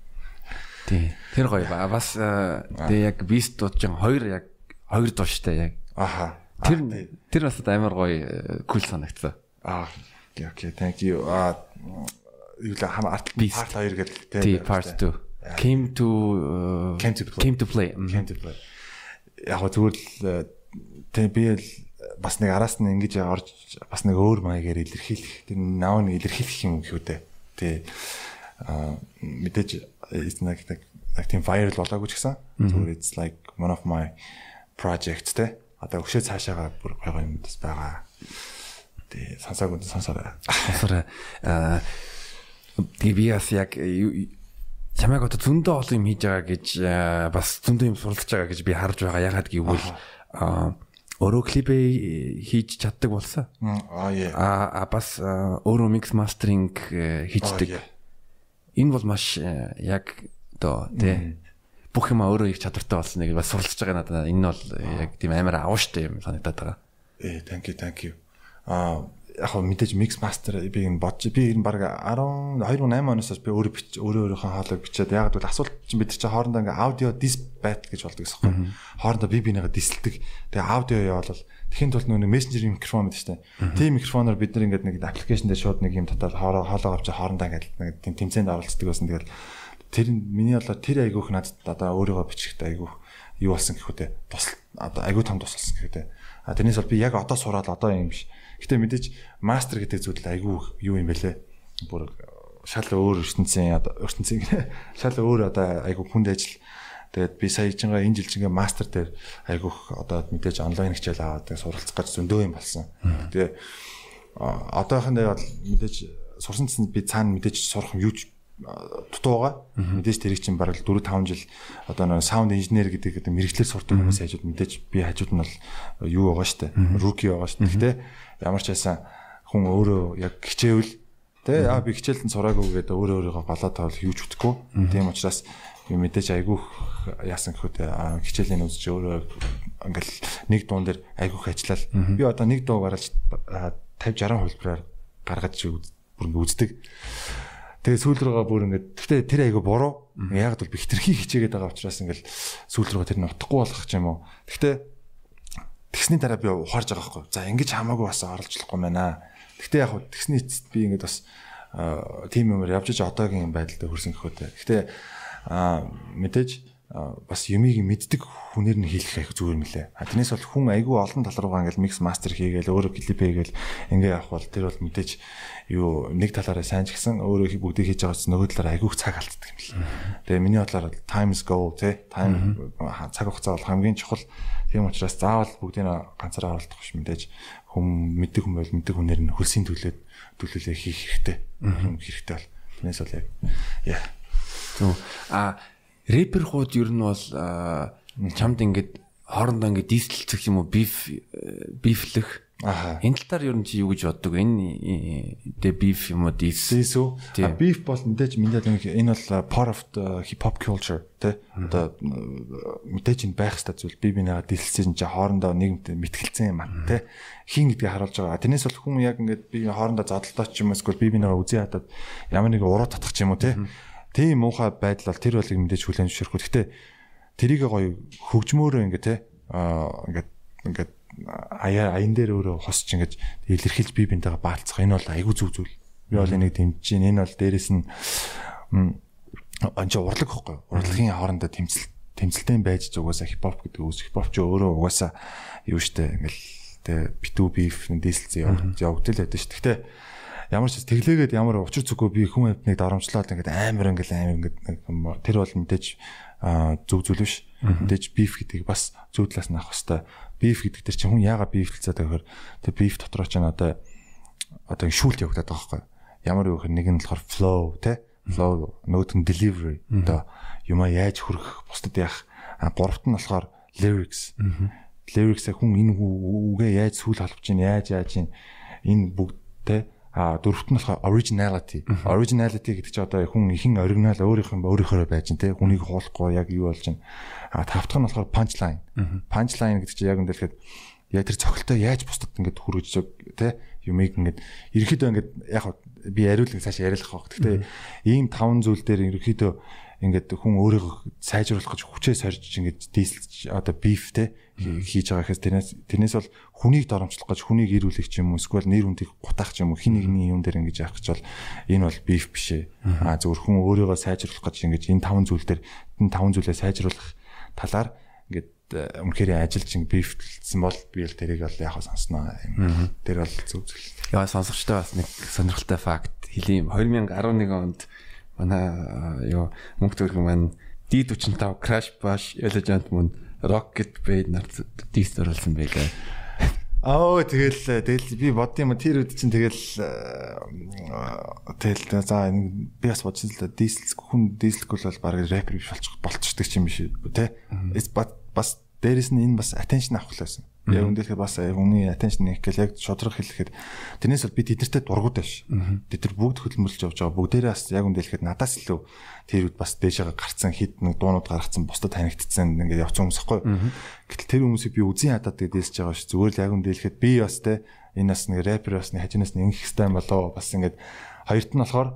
Тий. Тэр гоё ба. Бас тэгээ яг бист дууд чинь хоёр яг хоёр дууштай яг. Аха. Тэр тэр бас амар гоё кул санагдсан. Аа. Окей, thank you. Аа юу л хам арт part 2 гэдэг тий. Part 2. Came to came to play. Came to play. Came to play. Яг зүгээр л тий би л бас нэг араас нь ингэж орж бас нэг өөр маягаар илэрхийлэх тэр наав нэг илэрхийлэх юм гэхүү дээ. Тий. Аа мэдээж it's like like тийм viral болоогүй ч гэсэн зүгээр it's like one of my projects те одоо өшөө цаашаага бүр гоё юм бас байгаа. Тэгээ сонсоог нь сонсоорой. Сонсоорой. Аа тэгээ би бас яг чамайг одоо зөндөө олон юм хийж байгаа гэж бас зөндөө юм суралцж байгаа гэж би харж байгаа. Ягаад гэвэл аа өөрөө клипээ хийж чаддаг болсон. Аа яа. Аа бас өөрөө микс мастеринг хийждэг энэ бол маш э, яг одоо тий бүх юм өөрөө их чадвартай болсон нэг бас суралцж байгаа надад энэ бол яг тийм амар авууштай юм санагдаад байгаа. Ээ thank you thank you. Аа яг хөө мэдээж mix master би энэ бодож би энэ баг 10 2008 оноос би өөрөө бич өөрөө өөрийнхөө хаалгыг бичээд яг бол асуулт чинь бид чинь хоорондоо ингээ аудио дис байт гэж болдог гэсэн юм. Хоорондоо би бинийгээ дисэлдэг. Тэгээ аудио яваал Тэхийн тулд нөгөө мессенжер микрофон гэдэг чинь. Тийм микрофоноор бид нар ингээд нэг аппликейшн дээр шууд нэг юм татаад хоолоо хоолоо авч хоорондоо ингээд нэг тийм тэмцээнд оролцдог байсан. Тэгэл тэр миний болоо тэр айгүйх надад одоо өөрийгөө бичихтэй айгүйх юу болсон гэхүү те. Тус айгүй том тусалсан гэхүү те. А тэрнээс бол би яг одоо сураад одоо юм биш. Гэтэ мэдээж мастер гэдэг зүйл айгүй юу юм бэлээ. Бүр шал өөр ертөнцийн ертөнцийн шал өөр одоо айгүй хүнд ажил Тэгээд би сая чингаа энэ жил чингээ мастер дээр айгүйх одоо мэдээж онлайн хичээл аваад суралцах гэж зөндөө юм болсон. Тэгээ одоохондоо бол мэдээж сурсан чинь би цаана мэдээж сурах юм юу ч дутуу байгаа. Мэдээж тэрийг чинь бараг 4 5 жил одоо нэг саунд инженер гэдэг одоо мэрэгчлэр сурдаг хүмүүс хажууд мэдээж би хажууд нь бол юу байгаа штэ. Руки байгаа штэ. Гэхдээ ямар ч байсан хүн өөрөө яг хичээвэл тэ аа би хичээлтэн сураагүй гэдэг өөрөө өөрийгөө голоо тавал хийж үтгэхгүй. Тийм учраас би мэдээж айгүйх яасан гэхүү хичээлийн үзэж өөрөө ингээл нэг дуун дээр айгүйх ажиллал. Би одоо нэг дуу гаргаж 50 60 хувилбараар гаргаж бүр ингээ үздэг. Тэгээ сүүл рүүгээ бүр ингээ гэхдээ тэр айгүй буруу. Яг бол би хитрхи хичээгээд байгаа учраас ингээл сүүл рүүгээ тэр нь утахгүй болгох юм уу. Гэхдээ тэгсний дараа би ухаарж байгаа байхгүй. За ингэж хамаагүй бас оролцлохгүй байна. Гэхдээ яг тэгсний эцэст би ингээд бас тим юмэр явж иж одоогийн байдалд хүрсэн гэхүүтэй. Гэхдээ мэдээж бас юмыг мэддэг хүнээр нь хийх их зүгээр мөлий. А тэрнээс бол хүн айгүй олон тал руугаа ингээл микс мастер хийгээл өөрөө клип хийгээл ингээ явах бол тэр бол мэдээж юу нэг талаараа сайн ч гэсэн өөрөө бүгдийг хийж байгаас нөгөө талаараа айгүйх цаг алддаг юм л. Тэгээ миний бодлоор times go те time цаг хугацаа бол хамгийн чухал. Тийм учраас заавал бүгдийг ганцаараа оролдох биш мэдээж хүм мэддэг хүн бол мэддэг хүнээр нь хөлсийн төлөөд төлөвлөлөө хийх хэрэгтэй. Хэрэгтэй бол. Тэрнээс бол яг яа. Зөв. А рэпер хууд ер нь бол чамд ингээд хоорондоо ингээд дистэлцэх юм уу биф бифлэх Аа. Энэ талаар ер нь чи юу гэж боддог? Энэ дэ биф юм уу? Дис үү? А биф бол мэдээж мэдээд энэ бол part of the hip hop culture тэ. Одоо мэдээж энэ байх хэвээр зүйл би бинийгаа дилсэн чи хоорондоо нийгэмд мэтгэлцэн юм аа тэ. Хин гэдгийг харуулж байгаа. Тэрнээс бол хүн яг ингээд би хоорондоо задлалтай ч юм эсвэл би бинийгаа үзий хадаад ямар нэг уруу татах юм уу тэ. Тийм муухай байдал бол тэр болыг мэдээж хүлэн зөвшөөрөхгүй. Гэхдээ тэрийг гоё хөгжмөөрөө ингээ те аа ингээд ингээд аяа аян дээр өөрөө хосч ингэж илэрхийлж би бинтэйгээ баалцах энэ бол айгүй зүг зүйл. Би бол энийг дэмжиж байна. Энэ бол дээрэс нь анча урлаг хөхгүй. Урлагийн хоорондоо тэмцэл тэмцэлтэй байж угаасаа хипхоп гэдэг үс хипхоп ч өөрөө угаасаа юу штэ ингээл тэ битүү биф дээсэлцээ явагдал байдаг ш. Гэхдээ ямар ч тэглээгээд ямар учир зүггүй би хүн амьтныг дарамжлаад ингээд амар ингээд амар ингээд тэр бол мэдээж зөв зүйл биш. Мэдээж биф гэдэг бас зөв талаас нь авах хэвээр. Биф гэдэг тэр чинь хүн яагаад бифлцээд байгаа гэхээр тэр биф дотроо чинь одоо одоо шүүлт явагдаад байгаа байхгүй. Ямар юу гэхээр нэг нь болохоор flow те flow нөгөөх нь delivery одоо юмаа яаж хүрэх бусдад яах а гуравт нь болохоор lyrics. Lyrics хүн энэ үгээ яаж сүүл халбж чинь яаж яаж чинь энэ бүгд те А дөрөвт нь болохоор originality. Originality гэдэг чинь одоо хүн ихэн оригинал өөрийнх нь өөрийнхөө байж ин тэ хүнийг хуулахгүй яг юу болж байна. А тавтах нь болохоор punchline. Punchline гэдэг чинь яг энэ дэлгэхэд яг тэр цогцолтой яаж бусдад ингээд хүргэж тэ юмыг ингээд ерөөхдөө ингээд яг би ариулгын цааш яриулах байх. Гэхдээ ийм таван зүйл дээр ерөөхдөө ингээд хүн өөрийгөө сайжруулах гэж хүчээ сорж ингээд дийсэлж одоо биф те хийж байгаа гэхээс тэрнээс тэрнээс бол хүнийг доромжлох гэж хүнийг ирүүлэх юм уу эсвэл нэр хүндийг гутаах юм уу хин нэгний юм дээр ингэж яах гэж бол энэ бол биф биш ээ. А зөвхөн хүн өөрийгөө сайжруулах гэж ингэж энэ таван зүйл дээр энэ таван зүйлээ сайжруулах талаар ингээд үнэхээр ажиллаж ин бифлсэн бол би л тэрийг бол яг сонсноо. Тэр бол зөв зүйл. Яа сонсогчтой бас нэг сонирхолтой факт хэлийм 2011 онд манай юу мөнгө төрх маань D45 Crash Bash Elegant мөн Rocket Band нар дийс оруулсан байлаа. Аа тэгэл тэгэл би бод юм тэр үед чинь тэгэл тэгэл за би бас бодсон л да дийсэл хүн дийслэхгүй бол баг рэпер биш болчих болчихдаг юм биш үү те бас дээрэс нь энэ бас attention авах лээсэн Яг үндээхээр бас хүний attention их гэл яг шодрох хэлэхэд тэрнээс бол би тэднэртэй дургууд байш. Тэд нар бүгд хөдөлмөрлж явж байгаа. Бүгдээрээ бас яг үндээхэд надаас илүү тэр үед бас дээшээ гарцсан хит нэг дуунууд гаргацсан бусдад танигдсан ингээд явцсан хүмүүс ахгүй. Гэтэл тэр хүмүүсийг би үзэн хадаад дээсэж байгаа ш. Зүгээр л яг үндээхэд би бас те энэ бас нэг рэпер бас нэг хажинаас нэг их стайм болоо бас ингээд хоёрт нь болохоор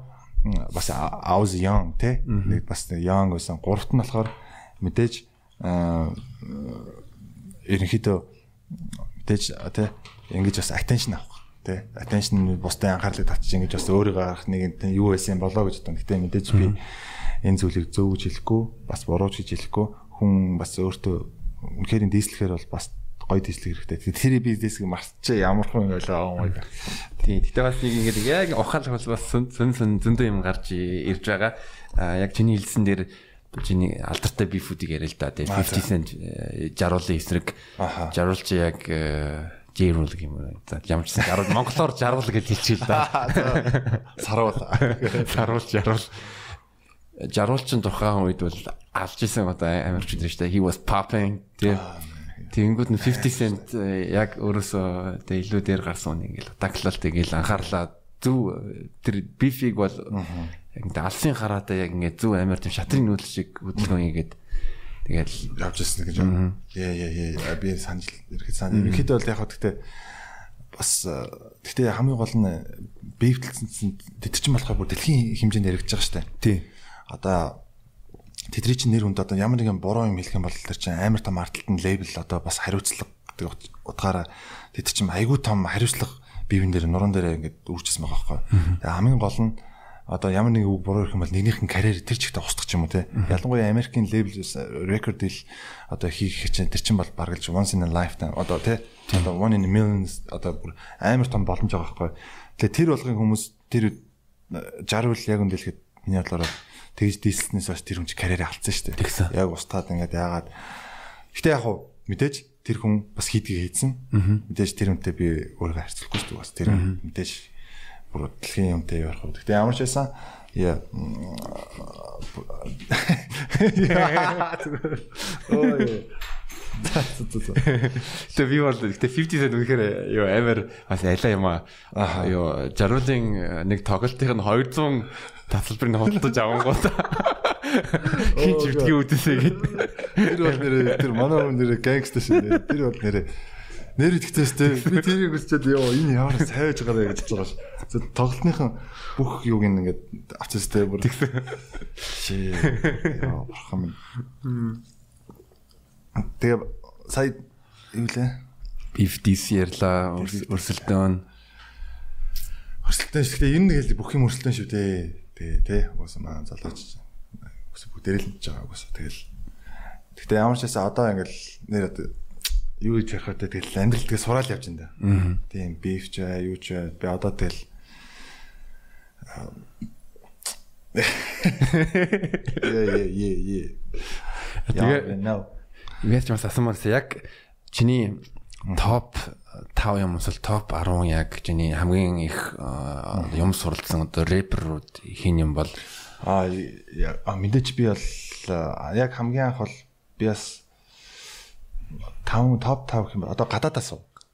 бас I was young те нэг бас young байсан. Гуравт нь болохоор мэдээж ерөнхийдөө мэдээж тий ингэж бас attention авах тий attention бусдын анхаарлыг татчих ингэж бас өөрийгөө харах нэг юу байсан болоо гэж бодсон. Гэтэ мэдээж би энэ зүйлийг зөв гэж хэлэхгүй бас буруу гэж хэлэхгүй хүн бас өөртөө үнэхээр дийслэхээр бол бас гоё дийслэх хэрэгтэй. Тэр би дийсгийг марцчаа ямар хүн байлаа my god. Тийм. Гэтэ бас нэг ингэж яг ухаал бас сүн сүн зөндөө юм гарч ирж байгаа. Яг чиний хэлсэн дээр чиний алдартай бифүүдийг яриа л да. Тэгээ 50 cent э, жаруулын эсрэг жаруул чи яг жирүүл юм уу. За ямар ч жаруул монголоор жаруул гэж хэлчихээ л да. Саруул. Саруул жаруул. Жаруул чин тухайн үед бол алж исэн одоо дээ шүү дээ. He was popping тий. Тэнгүүд нь 50 cent э, яг өөрөөсөө тэгээ илүү дээр гарсан нэг ингээл таклалт ингээл анхаарлаа зөв тэр бифиг бол яг ингээ алсын хараатай яг ингээ зөв амар тийм шатрын нүүдэл шиг хөдөлгөөн хийгээд тэгээд явж ирсэн гэж байна. Яа яа яа би санаж ирэхэд санаж ирэхэд бол яг гэхдээ бас гэхдээ хамгийн гол нь бэвтэлсэн тэд чинь болохоор бүр дэлхийн хэмжээнд яригдж байгаа дээ. Тий. Одоо тэдний чинь нэр хүнд одоо ямар нэгэн буруу юм хэлэх юм бол тэр чинь амар том арталтан лейбл одоо бас хариуцлага гэдэг утгаараа тэд чинь айгүй том хариуцлага бивэн дээр нуран дээр ингээд үржсэн байгаа байхгүй. Тэгээ хамгийн гол нь одоо ямар нэг үг буруу ирэх юм бол нэгнийх нь карьер тэр чигтээ устгах юм уу те. Ялангуяа Америкийн лейбл рекорд ил одоо хийх чинь тэр чинь бол бараг л once in a lifetime одоо те. Одоо one in a million одоо амар том боломж байгаа байхгүй. Тэгээ тэр болгын хүмүүс тэр 60 үл яг үндэлэхэд миний бодлоор тэгж дийслснээс хойш тэр хүн чи карьераа алдсан шүү дээ. Яг устгаад ингээд яагаад. Гэтэ яг хуу мэдээж тэр хүн бас хийдгийг хийдсэн. Мэдээж тэр хүнтэй би өөрийгөө харьцуулахгүй шүү дээ. Бас тэр мэдээж бүр дэлхийн юмтай ярих уу. Гэтэ ямар ч байсан яа Ой. Тэгээ би бол тэгээ 50 cent үнэхээр юу амар бас алаа юм аа. Юу жаруулын нэг тоглолтын 200 тасалбарыг худалдаж авангуудаа хин ч битгий үдээсэй гэд. Тэр бол нэрээ тэр манай хүн нэрээ гангста шин. Тэр бол нэр итгэжээс тэ би тэрийг үзчихэд ёо энэ ямар сайж байгаа гэж бодож байгаа ш. Тоглолтынхан бүх юуг ингээд авчихсан тэ бүр. Шээ. Яа бурхан минь. Тэгээ сая юу лээ? Beef DC ярьла өрсөлдөөн. Өрсөлдөөн шүү. Тэгээ ер нь тэгэл бүх юм өрсөлдөөн шүү дээ. Тэгээ тий. Уусаа маа залууч. Л хийж байгаа уусаа тэгэл. Гэтэ ямар ч байсан одоо ингээл нэр юу гэж ярих вэ тэгэл амьдрал тэгээ сураал явж энэ. Тийм beef ч юу ч би одоо тэгэл Yeah yeah yeah. Тэгээ Яаж бас асуумаас яг чиний топ 5 юм эсвэл топ 10 яг чиний хамгийн их юм суралцсан одоо рэперүүд хин юм бол? А мэдээч би бол яг хамгийн анх бол би бас 5 топ 5 гэх юм одоо гадаадаас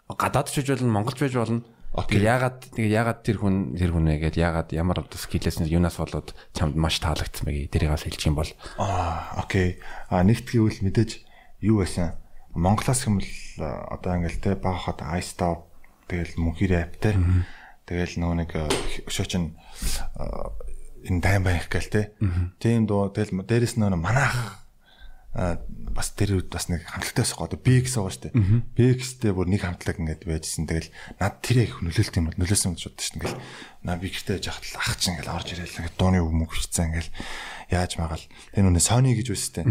гадаад ч байж болно монголч байж болно Okay. Ягаад тэгээ ягаад тэр хүн тэр хүн нэгээд ягаад ямар скиллээс нь юунаас болоод чамд маш таалагдсан бэ? Тэрийг бас хэлчих юм бол. Аа, окей. А нэгт гэвэл мэдээж юу байсан Монголоос хэмэл одоо ингээл те багахад iStop тэгэл мөнхий рэп те тэгэл нөгөө нэг өшөөч нь энэ дайм байх гээл те тийм дуу тэгэл дээрэс нөгөө манайх бас тэр үед бас нэг хамтлагтай байсан гоо BX байгаа шүү дээ. BX-тэй бүр нэг хамтлаг ингээд байжсэн. Тэгэл над тэр их нөлөөлт юм бол нөлөөсөн гэж бодсон шүү дээ. Ингээл наа би гэртээ яж хахад ах чинь ингээл орж ирэл ингээд дууны үг мөг хийцэн ингээл яаж магаал. Тэр нүнэ Sony гэж үстэй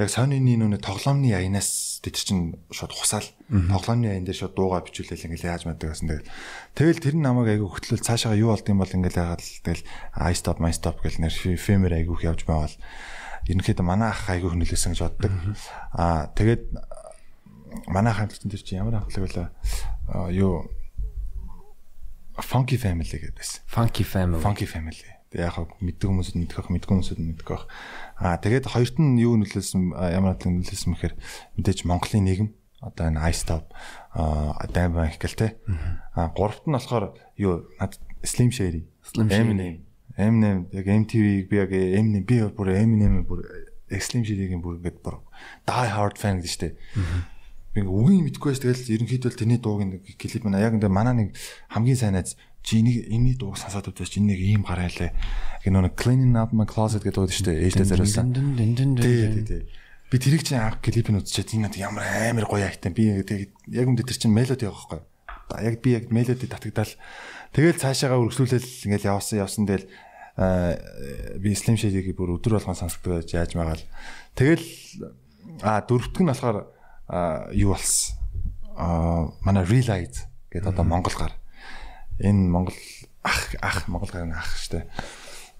яг Sony-ны нүг тоглоомны аянаас тэр чинь шууд хусаал тоглоомны аян дээр шууд дуугаа бичүүлээл ингээл яаж мэддэг гэсэн тэгэл тэгэл тэр нь намайг айгүй хөтлөл цаашаа юу болд юм бол ингээл яагаад тэгэл I stop my stop гэл нэр фемер айгүйх явж байвал ерөнхийдөө манай ах айгүй хөнөлөсөн гэж боддог аа тэгээд манай хамтлагч тэр чинь ямар хамтлаг вэ юу Funky Family гэдээс. Funky Family. Funky Family. Тэгээ яг мэддэг хүмүүсд мэддэг ах, мэдгүй хүмүүсд мэддэг ах. Аа тэгээд хоёрт нь юу нөлөөлсөн ямар нэгэн нөлөөлсөн мэхээр мэдээж Монголын нийгэм одоо энэ iStop аа Dime Bank гэл те. Аа гуравт нь болохоор юу над Slim Shady. Eminem. Eminem яг MTV-г би яг Eminem би бүр Eminem бүр Slim Shady-гийн бүр ингээд бүр die hard fan гэдэг штеп. Би үгийн мэдгүй байж тэгэл ерөнхийдөө тэрний дууг нэг клип мана яг энэ манаа нэг хамгийн сайн найз чи энийг энэний дууг сонсоод үзэж чи энийг ийм гараалаа. Гэх нэг cleaning up my closet гэдэг дуу шүү дээ. Ээжтэй зориулсан. Тий, тий, тий. Би тэрийг чи анх клипийг үзчихээд энэ ямар амар гоё айтаа. Би яг үндэ тэр чин мелоди байгаа байхгүй. Яг би яг мелоди татагдаал тэгэл цаашаагаа өргөжлүүлэл ингээл явсан явсан тэгэл би Slim Shady-ийг бүр өдөр болгон сонсдог байж яаж магаал. Тэгэл а дөрөвдөг нь болохоор юу болсон. А манай Realize гэдэг одоо Монгол гар энэ Монгол ах ах Монгол гарын ах штэ.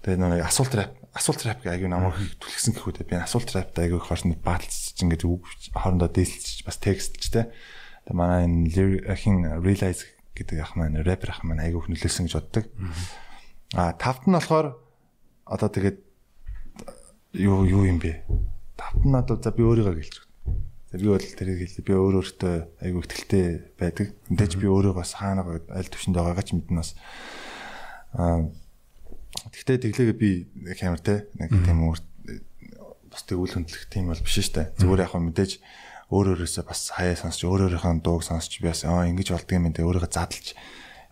Тэгээ нэг асуулт рэп асуулт рэп аягүй намайг түлхсэн гэхүүдээ би асуулт рэпт аягүй хооронд бааталцж ингээд үг хоорондоо дээлцэж бас текстч те. Тэгээ манай энэ хин realize гэдэг ах маань рэпер ах маань аягүй нөлөөсөн гэж боддог. А тавт нь болохоор одоо тэгээд юу юу юм бэ? Тавт нь одоо за би өөрийгөө гэлж Би бол тэрийг хэлээ. Би өөр өөртөө айгүй ихтэлтэй байдаг. Мэдээж би өөрөө бас хаана аль төвшөнд байгаагаа ч мэднэ бас. Аа Тэгтээ тэглээгээ би камер те нэг тийм өөр бас тэг үл хөндлөх тийм бол биш штэ. Зүгээр яг мэдээж өөр өөрөөсөө бас хаяа сонсч өөр өөрийнхөө дууг сонсч би бас аа ингэж болдго юм дэ өөрийгөө задлж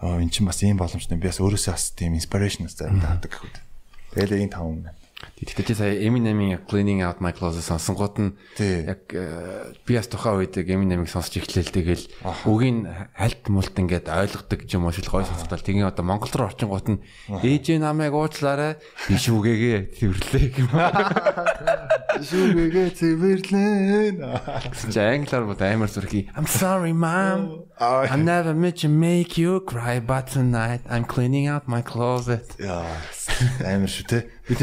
эн чинь бас ийм боломжтой би бас өөрөөсөө бас тийм бас зарим таадаг гэхүүд. Тэгэл энэ таван. Тэгэхдээ чи сая Eminem-ийн Cleaning Out My Closet сонсонгууд нь яг э, би бас тухайн үед Eminem-ийг сонсч эхлээл тэгэл үгийн хальт мулт ингээд ойлгодог юм уу шил гой сонсдол тэгээ одоо Монгол руу орчингууд нь ээж намайг уучлаарай би шүүгээгээ цэвэрлээ. Шүүгээгээ цэвэрлээ. Чи англиар бод амар зүрхий I'm sorry mom. I never meant to make you cry but tonight I'm cleaning out my closet. Яа амар шүү те. Бид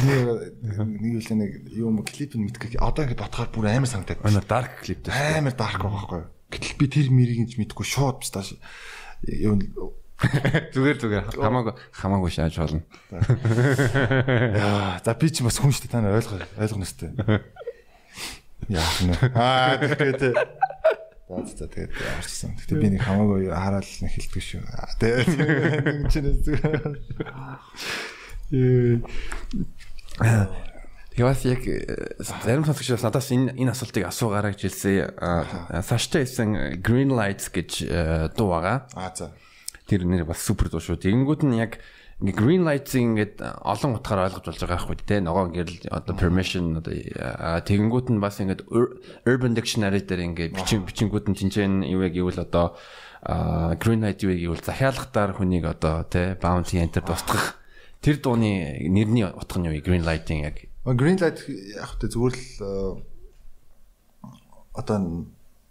нэг нэг үл нэг юм клип нь мэдгүй. Одоо ингэ ботхоор бүр амар санагдаад. Амар dark клип дээ. Амар dark байхгүй юу? Гэтэл би тэр мэрийг ч мэдгүй шууд бас тааш юм зүгээр зүгээр хамаагүй хамаагүй шааж болно. Яа, за би ч бас хүн шүү дээ та нар ойлгоо ойлгоно өстэй. Яах нь. Аа тэгээд За за тэгээд арчсан. Гэтэ би нэг хамаагүй хараал нэг хэлдэг шүү. Тэгээд нэг чинээс зүгээр. Тэгээс яг зарим сонсогчдоос надаас энэ энэ асуултыг асуугаарай гэж хэлсэн. Саштай хэлсэн Green Lights гэж дуу байгаа. Аа за. Тэр нэр бас супер дуу шүү. Тэгэнгүүт нь яг ингээ green lights-ing ингээд олон утгаар ойлгож болж байгаа байхгүй те ногоо ингээд одоо permission одоо тэгэнгүүт нь бас ингээд urban dictionary дээр ингээд бичин бичингүүд нь тэнцэн юу яг гэвэл одоо green light юу гэвэл захиалгатаар хүнийг одоо те bounty enter тусгах тэр дууны нэрний утга нь юу? Green lighting яг. Green light яг хөтэ зүгээр л одоо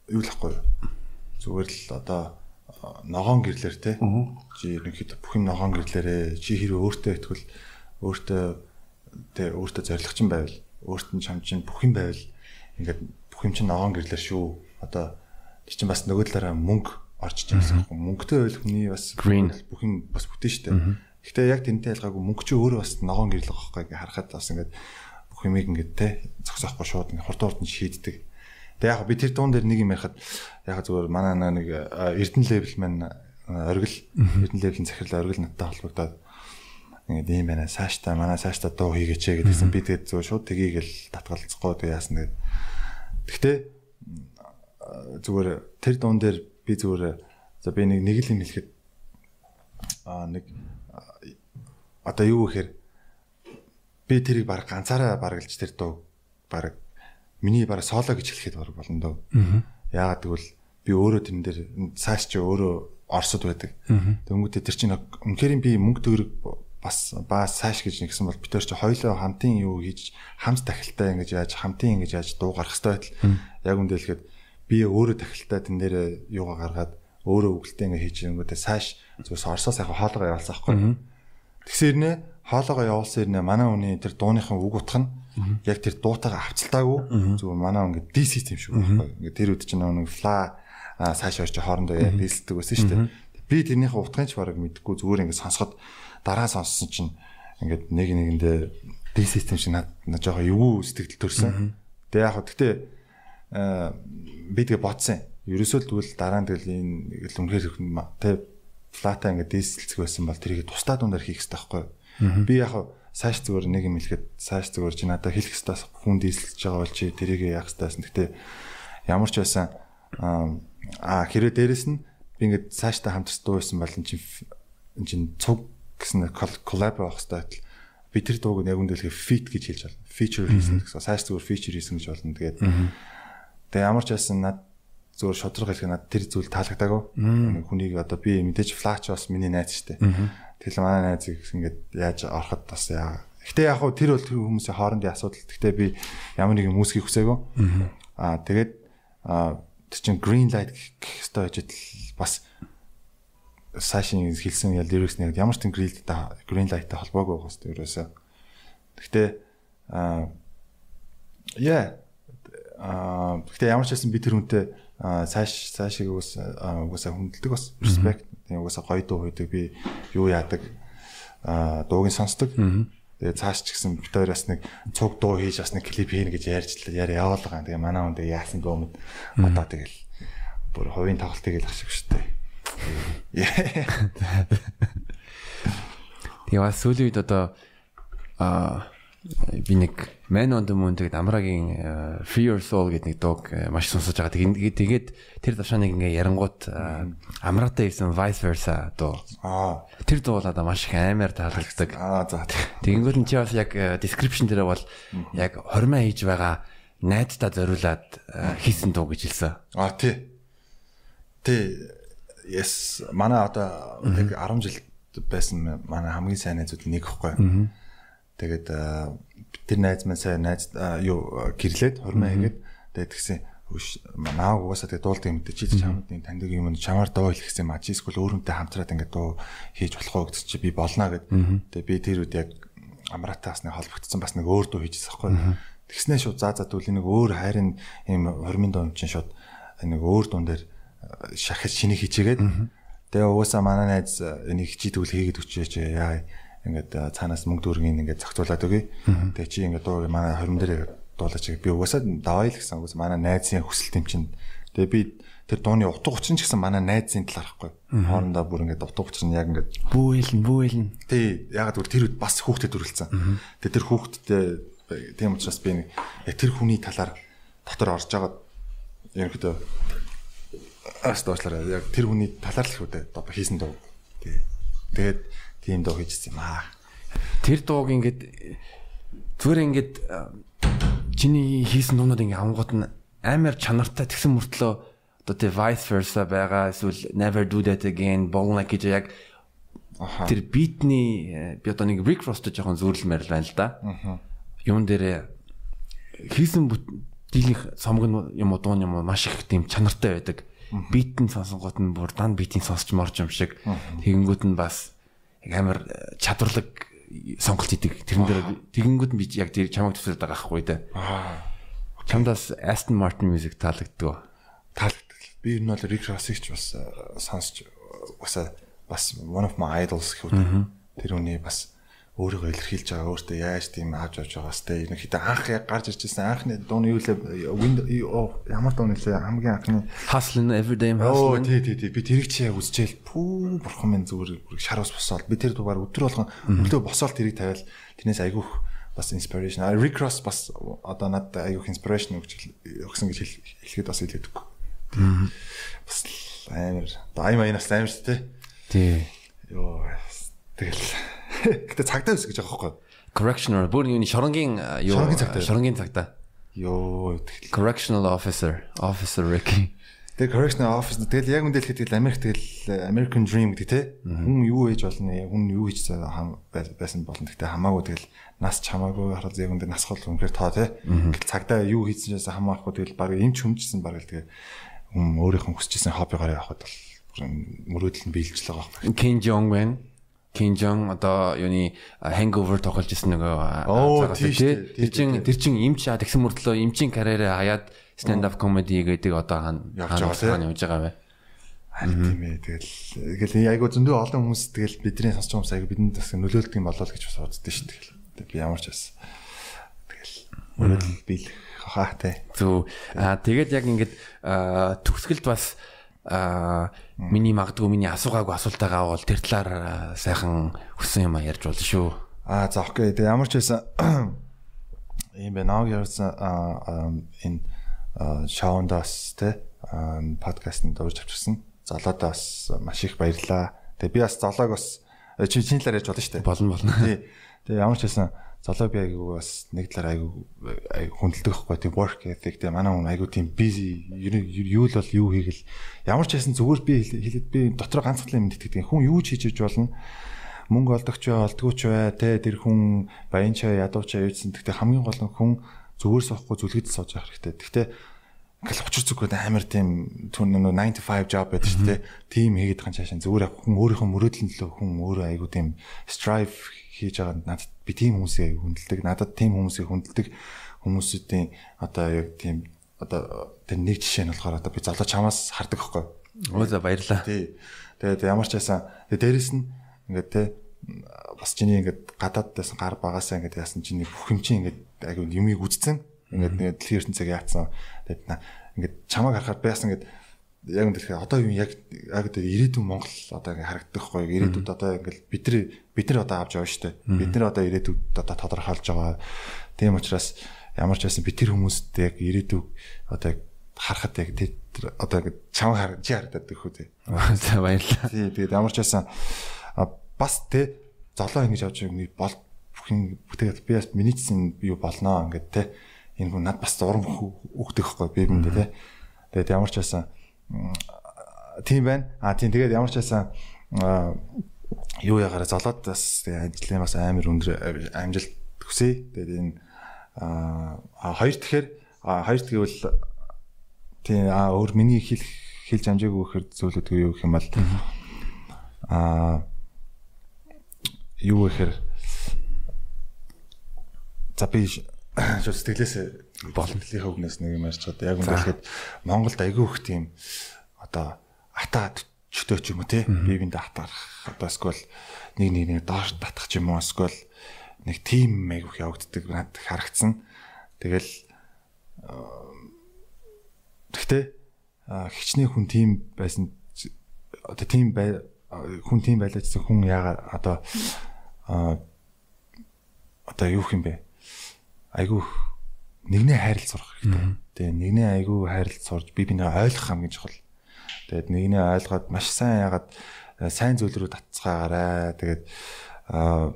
юу л ахгүй зүгээр л одоо ногоон гэрлэр те. Чи ерөнхийдөө бүх юм ногоон гэрлэрээ чи хэрэг өөртөө итгэл өөртөө те өөртөө зоригчин байвал өөрт нь чам чин бүх юм байвал ингээд бүх юм чинь ногоон гэрлэр шүү. Одоо тэр чинь бас нөгөө талаараа мөнгө орж иж байгаа юм мөнгөтэй байл хүний бас бүх юм бас бүтэн штэ гэхдээ яг тэнтэй ялгаагүй мөнгө чи өөрөө бас ногоон гэрлэг байхгүй ингээ харахад бас ингээд бүх юмыг ингээд те зогсоохгүй шууд ингээ хурд хурд нь шийддэг. Тэг яг би тэр дуун дээр нэг юм ярихад яг зүгээр манай нэг Эрдэнэ левел маань оргил. Эрдэнэ левелийн захирал оргил надтай холбогдоод ингээд юм байна. Цааштай манай цааштай дуу хийгээч гэдгийгсэн. Би тэгээд зүгээр шууд тгийгэл татгалцахгүй тэг яасан тэгээд Гэхдээ зүгээр тэр дуун дээр би зүгээр за би нэг нэг л юм хэлэхэд аа нэг одоо юу гэхээр би тэрийг баг ганцаараа баргалж тэр дуу баг миний бараг соло гэж хэлэхэд бараг болно дөө. Яагаад гэвэл би өөрөө тэрэн дээр цааш чи өөрөө орсод байдаг. Тэнгүүтээ тэр чинь үнэхээр би мөнгө төгрөг бас баас цааш гэж нэгсэн бол бид төр чи хоёлоо хамтын юу хийж хамт тахилтаа ингэж яаж хамтын ингэж яаж дуу гарах хэрэгтэй байтал яг үндэ хэлэхэд би өөрөө тахилтаа тэн дээр юугаа гаргаад өөрөө үгэлтээ ингэ хийж ирэнгүүтээ цааш зүгээс орсоос яг хоолойгоо явуулсан аахгүй. Тэгсээр нэ хоолойгоо явуулсан ирнэ манай хүний тэр дууныхан үг утга нь яг тэр дуутайгаа авцалтаагүй зүгээр манай ингээд D систем шүү байхгүй. Ингээд тэр үед чинь нэг фла цааш орж хоорондоо яг дийсэлдэг байсан шүү дээ. Би тэрнийхээ утгыг ч бараг мэдэхгүй зүгээр ингээд сонсоход дараа сонссон чинь ингээд нэг нэгэндээ D систем шиг над жоохон эвгүй сэтгэл төрсэн. Тэгээ яг гэхдээ би тэгээ бодсон. Ерөөсөө л тэгвэл дараа нь тэгэл энэ л үнэхээр тэ флата ингээд дийсэлцэх байсан бол тэрийг тусдаа дундаар хийх хэрэгтэй байхгүй. Би яг сайш зүгээр нэг юм хэлэхэд сайш зүгээр чи надад хэлэх хэстаас хүн дийсэлж байгаа бол чи тэрийг яах хэстаас гэхдээ ямар ч байсан аа хэрэг дээрэс нь би ингээд сайштай хамтарч дуу байсан бол эн чин эн чин цуг гэсэн коллаб авах хэвээр би тэр дууг яг үндэлгээ fit гэж хэлж байна. Feature хийсэн гэсэн. Сайш зүгээр feature хийсэн гэж болно. Тэгээд тэгээ ямар ч байсан над зүгээр шодрог хэлэх над тэр зүйл таалагдаагүй. Хүнийг одоо би мэдээж flash бас миний найз штэ. Тэгэл манай найзыг ингээд яаж ороход бас яа. Гэтэ яг хуу тэр бол тэр хүмүүсийн хоорондын асуудал. Гэтэ би ямар нэгэн мөсгийг хүсээгүй. Аа тэгээд тэр чин green light гэх хэвээр ажил бас сайшин хэлсэн ял lyrics нэг ямар ч green light green light-тай холбоогүй байгаа хэвээр ерөөсөө. Гэтэ аа яа гэтэ ямар ч байсан би тэр хүнтэй цааш цаашиг уус уусаа хүндэлдэг бас respect тийм угаасаа гоё дуу хөөдөг би юу яадаг? Аа дуугийн сонсдог. Тэгээ цааш ч гэсэн бид хоёроос нэг цуг дуу хийж бас нэг клип хийнэ гэж ярьж яриа яваал байгаа. Тэгээ манай хүн тэгээ яасан гоо мэд одоо тэгэл бүр хувийн тоглолтыг л ашиг штэ. Тэгээ бас сүүлийн үед одоо аа би нэг Man on the Moon тэгээд Амрагийн э, Your Soul гэдэг нэг дууг э, маш сонсож байгаа. Тэгээд тэгээд тэр давшааныг ингээ ярангууд э, Амратай ирсэн Vice Versa дуу. Аа. Тэр дуу бол одоо маш их амар таалагддаг. Аа за. Тэгэнгүүт нь чи бас яг description дээр бол яг хормоо хийж байгаа найздаа зориулаад хийсэн дуу гэж хэлсэн. Аа тий. Тий. Yes, манай одоо яг 10 жил байсан манай хамгийн сайн найзууд нэг ихгүй. Тэгээд тэр найз маань сайн найз юу гэрлээд хормоо хийгээд тэгээд тэгсэн нааг угаасаа тэгээ дуулдаг юм дэ чи чамд нэг таньдаг юм чамаар дуу хэлэх юм а чи эсвэл өөрөнтэй хамтраад ингээд дуу хийж болох уу гэдэг чи би болно гэд. Тэгээ би тэр үед яг амратаас нэг холбогдсон бас нэг өөр дуу хийжсэн байхгүй. Тэгснээ шууд заа заа дүүл нэг өөр хайрын юм хормын дуу юм чинь шууд нэг өөр дуун дээр шахаж шинийг хийчигээд тэгээ угаасаа манай найз энийг хичээдүүл хийгээд өчөөч яа ингээд цаанаас мөнгө дүүргийн ингээд зохицуулаад өгье. Тэгээ чи ингээд дуу манай хорим дээр дуулаач би угаасаа давай л гэсэн угаас манай найзын хүсэлт юм чинь. Тэгээ би тэр дууны утга учир нь ч гэсэн манай найзын талаар хгүй. Хоорондоо бүр ингээд утга учир нь яг ингээд бүүэлэн бүүэлэн. Тий, ягаад гэвэл тэр үед бас хүүхдэд төрүүлсэн. Тэгээ тэр хүүхдтэй тийм учраас би яг тэр хүний талаар дотор орж байгаа ерөнхийдөө ас доошлараа яг тэр хүний талаар л хүүдээ хийсэн дуу. Тий. Тэгээд тийм дуу хийжсэн юм аа. Тэр дууг ингээд зүгээр ингээд чиний хийсэн дуунууд ингээ авангууд нь амар чанартай тэгсэн мөртлөө одоо тий vice versa байгаа эсвэл never do that again болно гэж яг тэр битний би одоо нэг Rick Ross-тэй жоохон зөөрлмээр байна л да. Юун дээр хийсэн дийлэнх цомог юм уу дуун юм уу маш их тийм чанартай байдаг. Битэн сонсонгууд нь бүр дан битийн сонсч морч юм шиг тэгэнгүүт нь бас амар э, чадварлаг сонголт хийдэг. Тэрэн дээр тэгэнгүүт нь би яг тэр чамайг төсөөлөд байгаа байхгүй дээ. Чамдаас Aston Martin music таалагддаг. Таалагддаг. Би энэ бол Rick Ross-ыг ч бас э, сонсч бас бас one of my idols гэх үү. Тэр үний бас өөрийгөө илэрхийлж байгаа өөртөө яаж тийм ааж авч байгаас энэ хэд анх яг гарч ирчихсэн анхны дууны юу лээ ямар дуу нэлээ хамгийн анхны hustle everyday hustle тий тий тий. Би тэрийг чи яг үзчихэл пүү бурхан минь зүгээр шар ус босоод. Би тэр дугаар өдөр болгон өглөө босоод тэрийг тавиал. Тэрнээс айгүйх бас inspiration. Rick Ross бас одоо надад айгүйх inspiration өгч өгсөн гэж хэлэхэд бас хэлээд үг бас амар. Дай маянаас амар шүү дээ. Тий. Ёо тэгэл Гэтэ цагдаа ус гэж байгаа байхгүй. Correctional бүр юуны шоронгийн юу шоронгийн цагдаа. Йоо correctional officer officer Ricky. Тэгээ correctional officer тэгэл яг үндэл хэлэхэд Америк тэгэл American dream гэдэг те. Хүн юу хийж болно хүн юу хийж байсан болно гэхдээ хамаагүй тэгэл нас чамаагүй хараад яг үндэ нас хол үнэхээр тоо те. Цагдаа юу хийсэн чээс хамаахгүй тэгэл баг эмч хүмжсэн баг тэгээ хүн өөрийнх нь хүсчихсэн хоббигоор явахад бол мөрөөдөл нь биелж л байгаа байхгүй. Kim Jong Kim Jong одоо юуны hangover тоглож исэн нөгөө Оо тийм тэр чин тэр чин аа тэгсэн мөртлөө имчийн карьераа хаяад stand up comedy гэдэг одоо хаана явж байгаа вэ? Харин тийм ээ тэгэл тэгэл айгу зөндөө олон хүмүүс тэгэл бидний сонсч байгаа хүмүүс айгу бидэнд бас нөлөөлдөг юм болоо л гэж бас боддоо шүү дээ. Би ямар ч бас тэгэл мөрөдөл биелэх хаа тэ. Зү аа тэгээд яг ингээд төгсгөлд бас аа миний магадгүй миний асуугаагүй асуултаагаа бол тэр талаар сайхан хүссэн юм а ярьж болно шүү. Аа за окей. Тэгээ ямар ч байсан юм бэ наг ярьсан энэ шоундас те подкастт дурж авчирсан. Золоодоос маш их баярлаа. Тэгээ би бас золоог бас чи чиний талаар ярьж болно шүү дээ. Болно болно. Тий. Тэгээ ямар ч байсан залуу би айгу бас нэг талаар айгу хүндэлдэг байхгүй. Тийм work ethic тийм манай хүн айгу тийм busy. Юу л бол юу хийгэл. Ямар ч байсан зүгээр би хэлээд би дотор ганцхан юм итгэдэг хүн юу ч хийж иж болно. Мөнгө олдогч бай олдгооч бай те тэр хүн баян чаа ядууч аюулсан гэхдээ хамгийн гол нь хүн зүгээр суухгүй зүлгэд сууж явах хэрэгтэй. Гэхдээ ингээл учир зүгүүд амар тийм түн 9 to 5 job байдаг шүү дээ тийм хийгээд байгаа цаашаа зүгээр хүн өөрийнхөө мөрөөдөл нь л хүн өөрөө айгу тийм strive хийж байгаа надад би тийм хүмүүсийг хүндэлдэг надад тийм хүмүүсийг хүндэлдэг хүмүүсүүдийн одоо яг тийм одоо тэр нэг жишээ нь болохоор одоо би залуу чамаас хардаг байхгүй. Өө за баярлаа. Тий. Тэгээд ямар ч байсан дээрэс нь ингээд те бас чиний ингээд гадаад байсан гар багасаа ингээд яасан чиний бүх юм чинь ингээд айгүй юмыг үзсэн. Ингээд дэлхийн ертөнцийг яатсан. Тэгээд ингээд чамайг харахад байсан ингээд яг үнэ тэгэхээр одоо юу яг яг одоо ирээдүйн Монгол одоо ингээ харагдах гоё ирээдүйд одоо ингээл бид нар бид нар одоо авч явна штэ бид нар одоо ирээдүйд одоо тодорхойлж байгаа. Тийм учраас ямар ч байсан бид тэр хүмүүст яг ирээдүй одоо харахад яг одоо ингээ чам хар чи харагдаад гэх үү за баярлалаа. Тий тэгээд ямар ч байсан бас те золоо ингэж авч байгаа бол бүхэн тэгээд би бас миний чинь юу болноо ингээд те энэ хүн над бас урам өгдөг хгүй би биндээ те. Тэгээд ямар ч байсан тийм байна. А тийм тэгээд ямар ч байсан юу ягаараа золоод бас ажлын бас амар өндөр амжилт хүсье. Тэгээд энэ хоёр тэгэхээр хоёр тэгвэл тийм а өөр миний хэлэх хэлж амжаагүй гэхээр зүйлүүд юу гэх юм бол а юу гэхээр за би шууд сэтгэлээс боломжлын хөвгнөөс нэг юм ярьж байгаа. Яг үнэхээр Монголд айгүй их тийм одоо ата чөтөө ч юм уу те бие биендээ хатаарах одоо эсвэл нэг нэг нэг доош татах ч юм уу эсвэл нэг тим айгүйх явагддаг надад харагдсан. Тэгэл тэгтээ хичнээн хүн тим байсан одоо тим бай хүн тим байлаа гэсэн хүн яага одоо одоо юу юм бэ? айгүй нэгнээ хайрлаж сурах хэрэгтэй. Тэгээ нэгнээ айгүй хайрлаж сурж би бинээ ойлгох хамгийн чухал. Тэгээд нэгнээ ойлгоод маш сайн ягаад э, сайн зүйл рүү татцгаагаарай. Тэгээд аа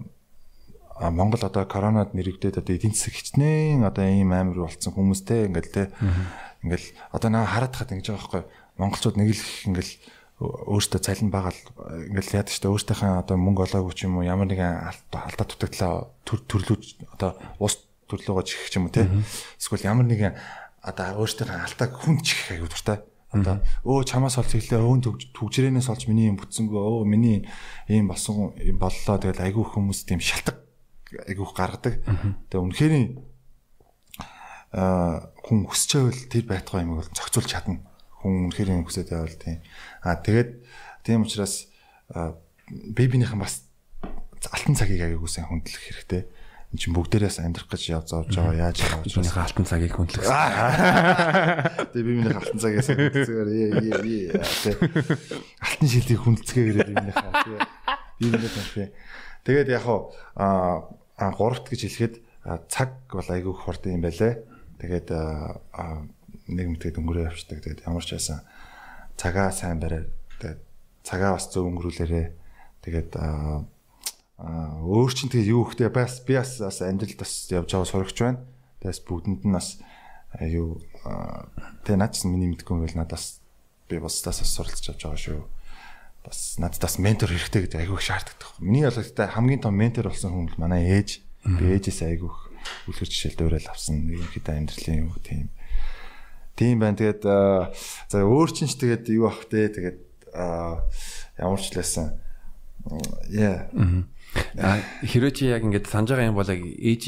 Монгол одоо коронад нэрвдээд одоо эдийн засаг хичнээн одоо ийм амар болсон хүмүүстэй ингээл те ингээл одоо наа хараад хаад ингэж байгаа байхгүй монголчууд нэг л ингээл өөртөө цалин байгаа л ингээл яадаг штэ өөртөөхөө одоо мөнгө олоогүй ч юм уу ямар нэгэн алдаа дутагдлаа төрлөж одоо ус төрлөөгөө чихэх юм те. Эсвэл ямар нэгэн одоо өөртөө алтааг хүн чихэх аягүй дуртай. Одоо өө чамаас олж ирлээ өвөн түгжрээнээс олж миний юм бүтсэнгөө өө миний ийм болсон боллоо тэгэл айгүй хүмүүс тийм шалтак айгүй гаргадаг. Тэгээ үнэхээр аа хүн хүсчээвэл тэр байтугай юм бол зохицуулж чадна. Хүн үнэхээр юм хүсэж байвал тийм. Аа тэгээд тийм учраас би бинийхэн бас алтан цагийг аягүй сайн хүндлэх хэрэгтэй эн чинь бүгдээрээс амьдрах гэж явж авч байгаа яаж байгаа алтан цагийг хүндлэх. Тэгээ би миний алтан цагаас хүндлэхээр ээ ээ ээ алтан шилдийг хүндлэцгээгээр би миний хаа. Би миний тий. Тэгээд яг аа а гуравт гэж хэлэхэд цаг бол айгүй хурд юм байлээ. Тэгээд нэг мэтгээд өнгөрөө явчихдаг. Тэгээд ямар ч байсан цагаа сайн бариад тэгээд цагаа бас зөв өнгөрүүлээрээ тэгээд өөр чинь тэгээ юу ихтэй бас би бас бас амжилт бас явж байгаа сурагч байна. Тэгээс бүгдэнд нь бас юу тэгээ наад чинь миний мэдгүй байл надаас би бас суралцж авч байгаа шүү. Бас надад бас ментор хэрэгтэй гэдэг айгүйх шаарддаг. Миний ялгаатай хамгийн том ментор болсон хүн бол манай ээж. Би ээжээс айгүйх үлгэр жишээл дөөрэл авсан хэд амьдралын юу тийм. Тийм байна. Тэгээд за өөр чинь ч тэгээд юу ах вэ? Тэгээд ямар ч лээсэн. Яа. Хэрвээ чи яг ингээд санаж байгаа юм бол яг ээж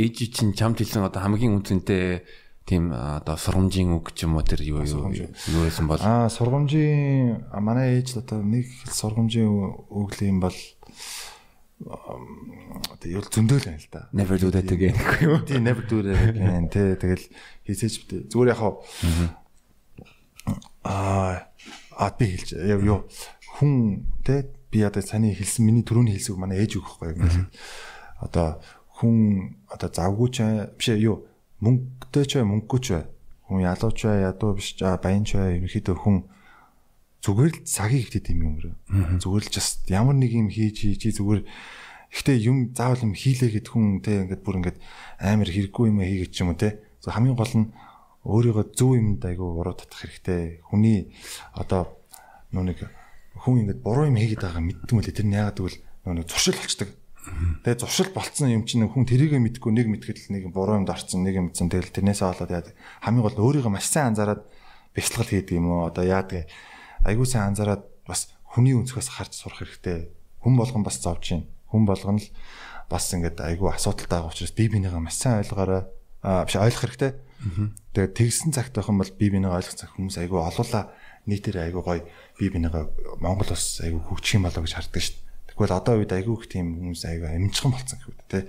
ээж чинь чамд хэлсэн одоо хамгийн үнцэнтэй тийм одоо сургамжийн үг ч юм уу тэр юу юу юу байсан бол аа сургамжийн манай ээж одоо нэг сургамжийн үг л юм бол одоо юу зөндөөл байна л да. Never do that again гэхгүй юу? Тийм never do that again тэ тэгэл хийсэж битээ. Зүгээр яг аа а би хэлж юу хүн тэ би одоо саний хэлсэн миний түрүүний хэлсэг манай ээж өгөх байхгүй. Одоо хүн одоо завгүй ч биш юу мөнгөтэй ч мөнгөгүй ч хүн ялууч бай ядуу биш баян ч бай ерөнхийдөө хүн зүгээр л цагийг хдэт юм өөрөө. Зүгээр л just ямар нэг юм хийж чи зүгээр Гэхдээ юм заавал юм хийлээ гэд хүн те ингээд бүр ингээд амар хэрэггүй юм хийгээд ч юм уу те. Хамгийн гол нь өөрийгөө зөв юмд айгу уруу татах хэрэгтэй. Хүний одоо нэг хүн ингэж буруу юм хийгээд байгаа мэддэг мөлий тэр нь яагаад гэвэл нэг зуршил болчдөг. Тэгээ зуршил болцсон юм чинь хүн тэрийгэ мэдгүй нэг мэдгэдэл нэг буруу юмд орцсон нэг юм мэдсэн тэгэл тэрнээсээ болоод яадаг хамгийн гол өөрийгөө маш сайн анзаараад бяцлал хийдэг юм уу одоо яадаг айгуу сайн анзаараад бас хүний өнцгөөс харж сурах хэрэгтэй. Хүн болгон бас зовж байна. Хүн болгон л бас ингээд айгуу асуудалтай байгаа учраас бие бинийгаа маш сайн ойлгоорой. Аа биш ойлгох хэрэгтэй. Тэгээд тэгсэн цагт байх юм бол бие бинийгаа ойлгох цаг хүмүүс айгуу олуулаа нийтээр айгуу гоё би бинийгаа Монгол бас айгүй хөгжих юм болоо гэж харддаг шүү дээ. Тэгвэл одоо үед айгүй их тийм хүмүүс айгүй амжихан болсон гэхэд те.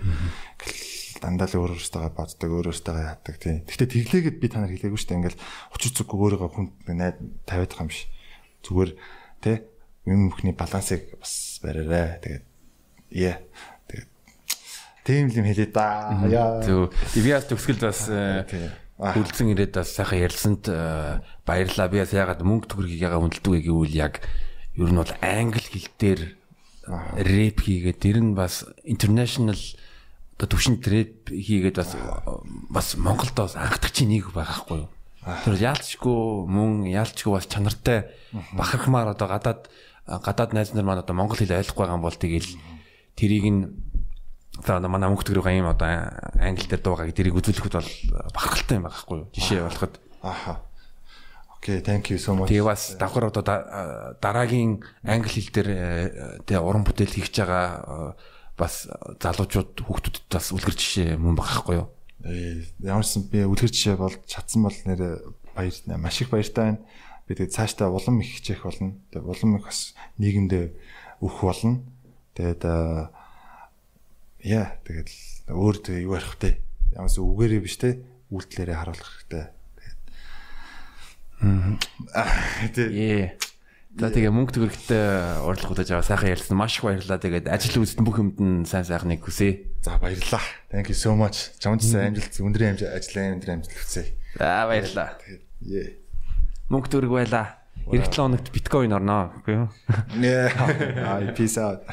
дандаа л өөр өөртөө боддог, өөр өөртөө яадаг тий. Гэхдээ тэглээгээд би та нар хэлээгүй шүү дээ. Ингээл учир зүггүй өөрийгөө хүнд найд тавиад байгаа юм биш. Зүгээр тий юм бүхний балансыг бас бариарай. Тэгээд яа. Тийм юм хэлээ да. Яа. Зөв. Би бас төгсгөл бас үлдсэн ирээд бас сайхан ярьсанд баярлаа. Би бас ягаад мөнгө төгрөгийг ягаад хүндэлдэг гэвэл яг ер нь бол англи хэл дээр рэп хийгээд тэр нь бас international одоо төвшин рэп хийгээд бас бас Монголд бас анхдах чинь нэг байгаахгүй юу. Тэр яалчгүй мөн яалчгүй бас чанартай. Бахархмаар одоо гадаад гадаад найз нар маань одоо монгол хэл ойлгохгүй байгаа юм бол тэгэл тэрийг нь за манай мөнгө төгрөг юм одоо англи дээр дуугаа тэрийг үзүүлэхэд бол бахархалтай юм байхгүй юу. Жишээ болоход. Аха. Окей, thank you so much. Тэгээ бас давхар одоо дараагийн англи хэл дээр тэгээ уран бүтээл хийж байгаа бас залуучууд хүүхдүүдэд бас үлгэр жишээ мөн багхгүй юу? Ээ ямарсан би үлгэр жишээ бол чадсан бол нэр баяр маш их баяртай байна. Би тэгээ цаашдаа улам их хичээх болно. Тэгээ улам их бас нийгэмдээ өөх болно. Тэгээд яа тэгээд өөр тэгээ юу ярих вэ? Ямаас үгээрээ биш те үйлдэлээрээ харуулах хэрэгтэй. Тэгээ. За тэгээ мөнгө төгрөгтэй урилга удаж аваа сайхан ярьсан. Маш их баярлалаа. Тэгээд ажил үйлдэл бүх юмд нь сайн сайхныг хүсье. За баярлалаа. Thank you so much. Чамд сайн амжилт, өндрийн амжилт, ажлын өндрийн амжилт хүсье. За баярлалаа. Ээ. Мөнгө төгрөг байлаа. Эх 7 хоногт биткойн орноо. Үгүй юу? Нэ. Аа, peace out.